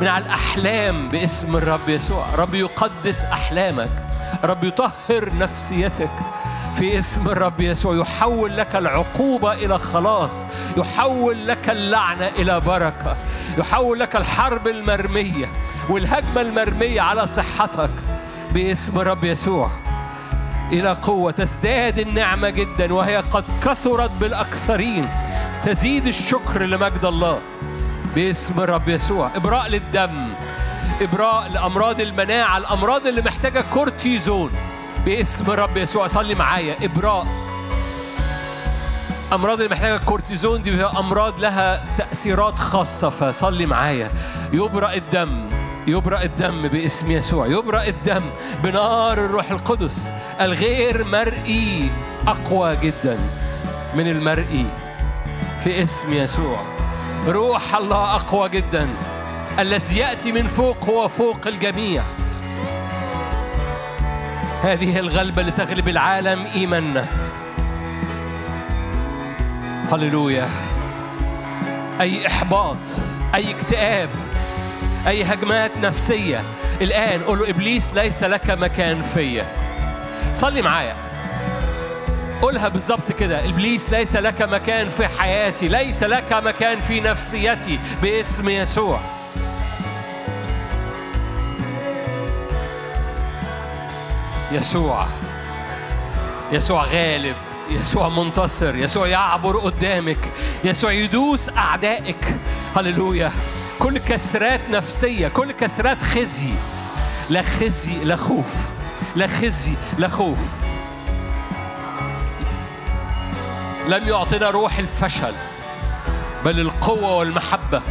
من على الأحلام باسم الرب يسوع. رب يقدس أحلامك رب يطهر نفسيتك في اسم الرب يسوع. يحول لك العقوبة إلى خلاص يحول لك اللعنة إلى بركة يحول لك الحرب المرمية والهجمة المرمية على صحتك باسم الرب يسوع. إلى قوة تزداد النعمة جدا وهي قد كثرت بالأكثرين. تزيد الشكر لمجد الله باسم الرب يسوع. إبراء للدم إبراء لأمراض المناعة الأمراض اللي محتاجة كورتيزون باسم الرب يسوع. صلي معايا. إبراء أمراض اللي محتاجة كورتيزون دي أمراض لها تأثيرات خاصة. فصلي معايا. يبرأ الدم يبرأ الدم باسم يسوع. يبرأ الدم بنار الروح القدس الغير مرئي أقوى جدا من المرئي. في اسم يسوع. روح الله أقوى جدا. الذي يأتي من فوق هو فوق الجميع. هذه الغلبة لتغلب العالم إيماننا هللويا. أي إحباط أي اكتئاب أي هجمات نفسية. الآن قول له إبليس ليس لك مكان فيا. صلي معايا. قولها بالظبط كده. إبليس ليس لك مكان في حياتي ليس لك مكان في نفسيتي باسم يسوع. يسوع. يسوع غالب. يسوع منتصر. يسوع يعبر قدامك. يسوع يدوس أعدائك. هللويا. كل كسرات نفسية كل كسرات خزي. لا خزي لا خوف. لا خزي لا خوف. لم يعطنا روح الفشل بل القوة والمحبة.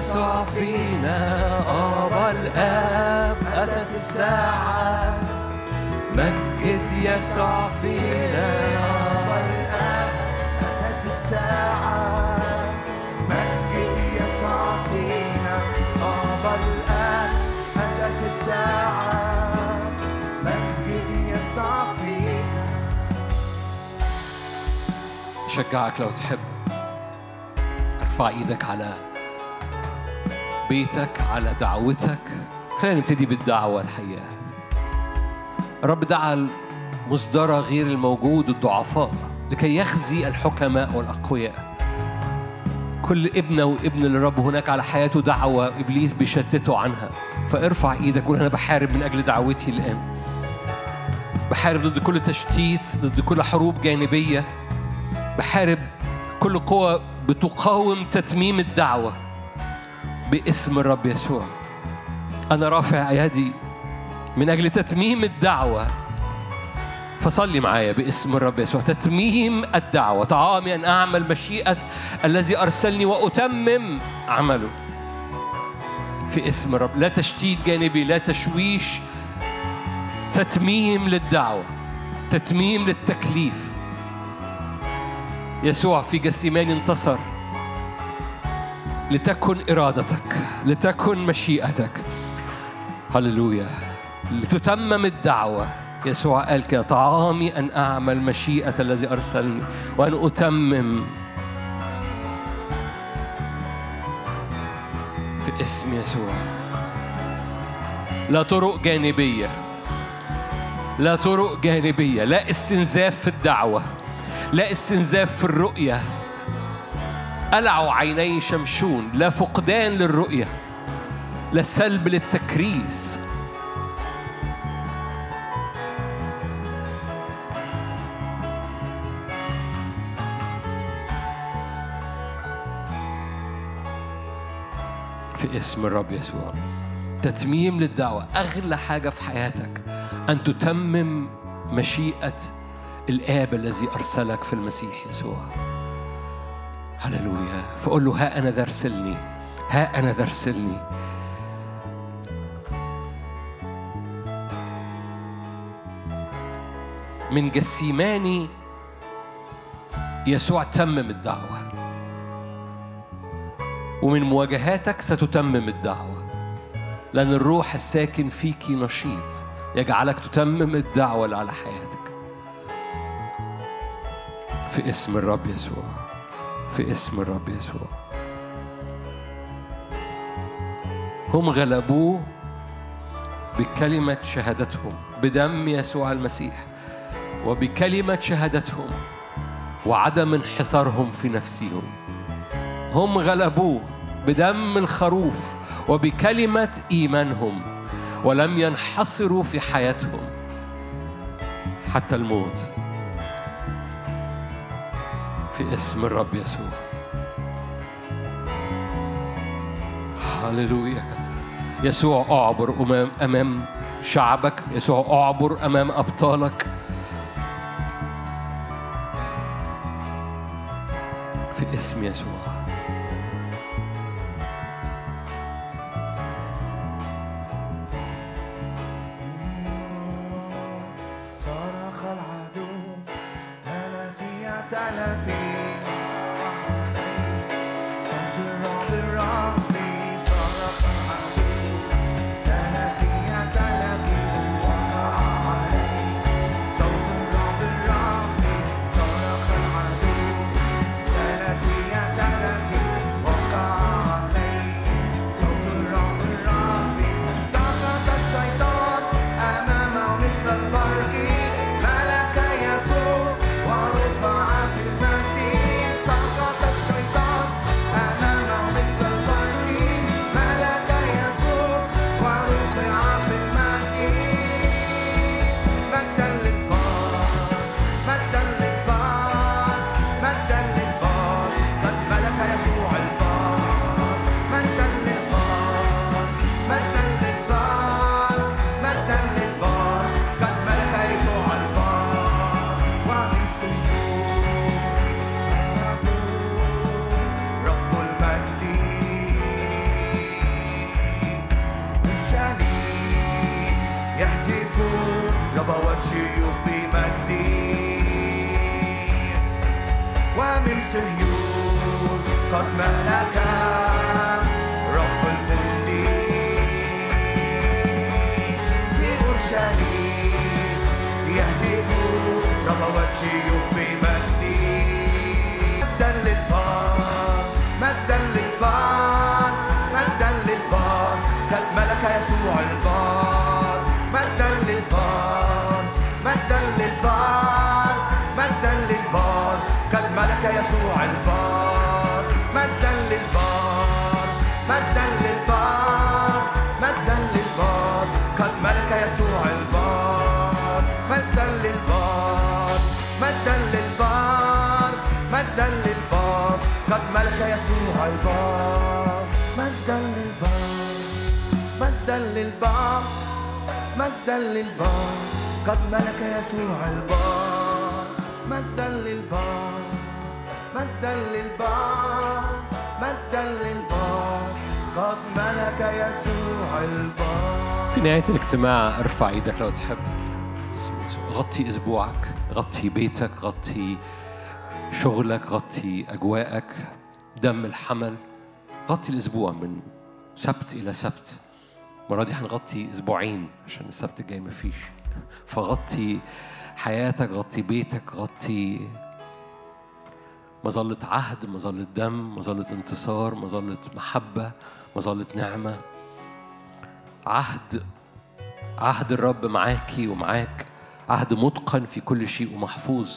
يسوع فينا أبا الآب أتت الساعة. مجد يسوع فينا أبا الآب أتت الساعة. مجد يسوع فينا أبا الآب أتت الساعة. مجد يسوع فينا شجعك لو تحب أرفع إيدك على بيتك على دعوتك. خلينا نبتدي بالدعوة الحقيقة. الرب دعا المصدرة غير الموجود الضعفاء لكي يخزي الحكماء والأقوياء. كل ابنة وابن للرب هناك على حياته دعوة إبليس بيشتته عنها. فارفع إيدك قول أنا بحارب من أجل دعوتي الآن. بحارب ضد كل تشتيت ضد كل حروب جانبية. بحارب كل قوة بتقاوم تتميم الدعوة. باسم الرب يسوع. أنا رافع يدي من أجل تتميم الدعوة. فصلي معايا باسم الرب يسوع. تتميم الدعوة. طعامي أن أعمل مشيئة الذي أرسلني وأتمم عمله. في اسم الرب. لا تشتيت جانبي لا تشويش. تتميم للدعوة. تتميم للتكليف. يسوع في جسيمان انتصر. لتكن إرادتك لتكن مشيئتك. هللويا. لتتمم الدعوة. يسوع قال كده طعامي أن أعمل مشيئة الذي أرسلني وأن أتمم في اسم يسوع. لا طرق جانبية. لا طرق جانبية. لا استنزاف في الدعوة. لا استنزاف في الرؤية. قلعوا عيني شمشون لا فقدان للرؤية لا سلب للتكريس. في اسم الرب يسوع تتميم للدعوة أغلى حاجة في حياتك أن تتمم مشيئة الآب الذي أرسلك في المسيح يسوع. هللويا. فقول له ها أنا ذا ارسلني ها أنا ذا ارسلني من جسيماني يسوع تمم الدعوة. ومن مواجهاتك ستتمم الدعوة. لأن الروح الساكن فيك نشيط. يجعلك تتمم الدعوة اللي على حياتك. في اسم الرب يسوع. في اسم الرب يسوع. هم غلبوه بكلمة شهادتهم بدم يسوع المسيح وبكلمة شهادتهم وعدم انحصارهم في نفسهم. هم غلبوه بدم الخروف وبكلمة إيمانهم ولم ينحصروا في حياتهم حتى الموت. في اسم الرب يسوع. هللويا. يسوع أعبر امام أمام شعبك. يسوع أعبر أمام أبطالك. في اسم يسوع. ربوات شيوخ بمجدي للبار للبار للبار يسوع البار للبار للبار للبار يسوع البار قد ملك يسوع البار مجدا للبار مجدا للبار مجدا للبار قد ملك يسوع البار مجدا للبار مجدا للبار مجدا للبار قد ملك يسوع البار في نهاية الاجتماع ارفع إيدك لو تحب. غطي اسبوعك غطي بيتك غطي شغلك غطي أجواءك. دم الحمل. غطي الأسبوع من سبت إلى سبت. المرة دي هنغطي أسبوعين عشان السبت الجاي مفيش. فغطي حياتك غطي بيتك غطي مظلة عهد مظلة دم مظلة انتصار مظلة محبة مظلة نعمة. عهد عهد الرب معاكي ومعاك. عهد متقن في كل شيء ومحفوظ.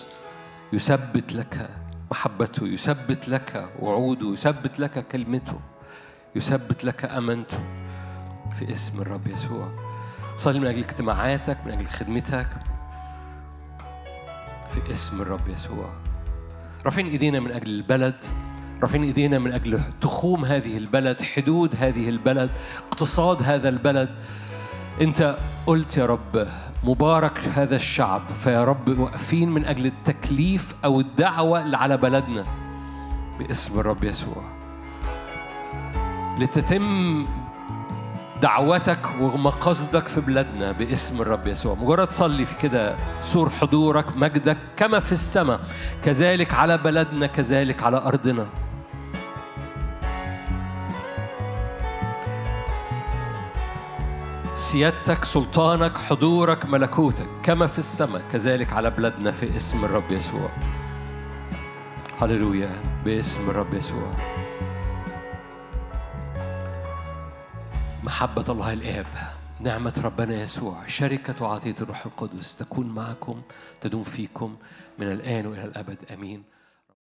يثبت لك محبته يثبت لك وعوده يثبت لك كلمته يثبت لك أمانته في اسم الرب يسوع. صلي من أجل اجتماعاتك من أجل خدمتك في اسم الرب يسوع. رافعين إيدينا من أجل البلد. رافعين إيدينا من أجل تخوم هذه البلد حدود هذه البلد اقتصاد هذا البلد. أنت قلت يا رب مبارك هذا الشعب فيا رب واقفين من أجل التكليف أو الدعوة اللي على بلدنا. باسم الرب يسوع. لتتم دعوتك ومقاصدك في بلادنا باسم الرب يسوع. مجرد صلي في كده سور حضورك مجدك كما في السماء كذلك على بلدنا كذلك على أرضنا. سيادتك سلطانك حضورك ملكوتك كما في السماء كذلك على بلادنا في اسم الرب يسوع. هللويا باسم الرب يسوع. محبة الله الآب نعمة ربنا يسوع شركة وعطية الروح القدس تكون معكم تدوم فيكم من الآن وإلى الأبد. آمين.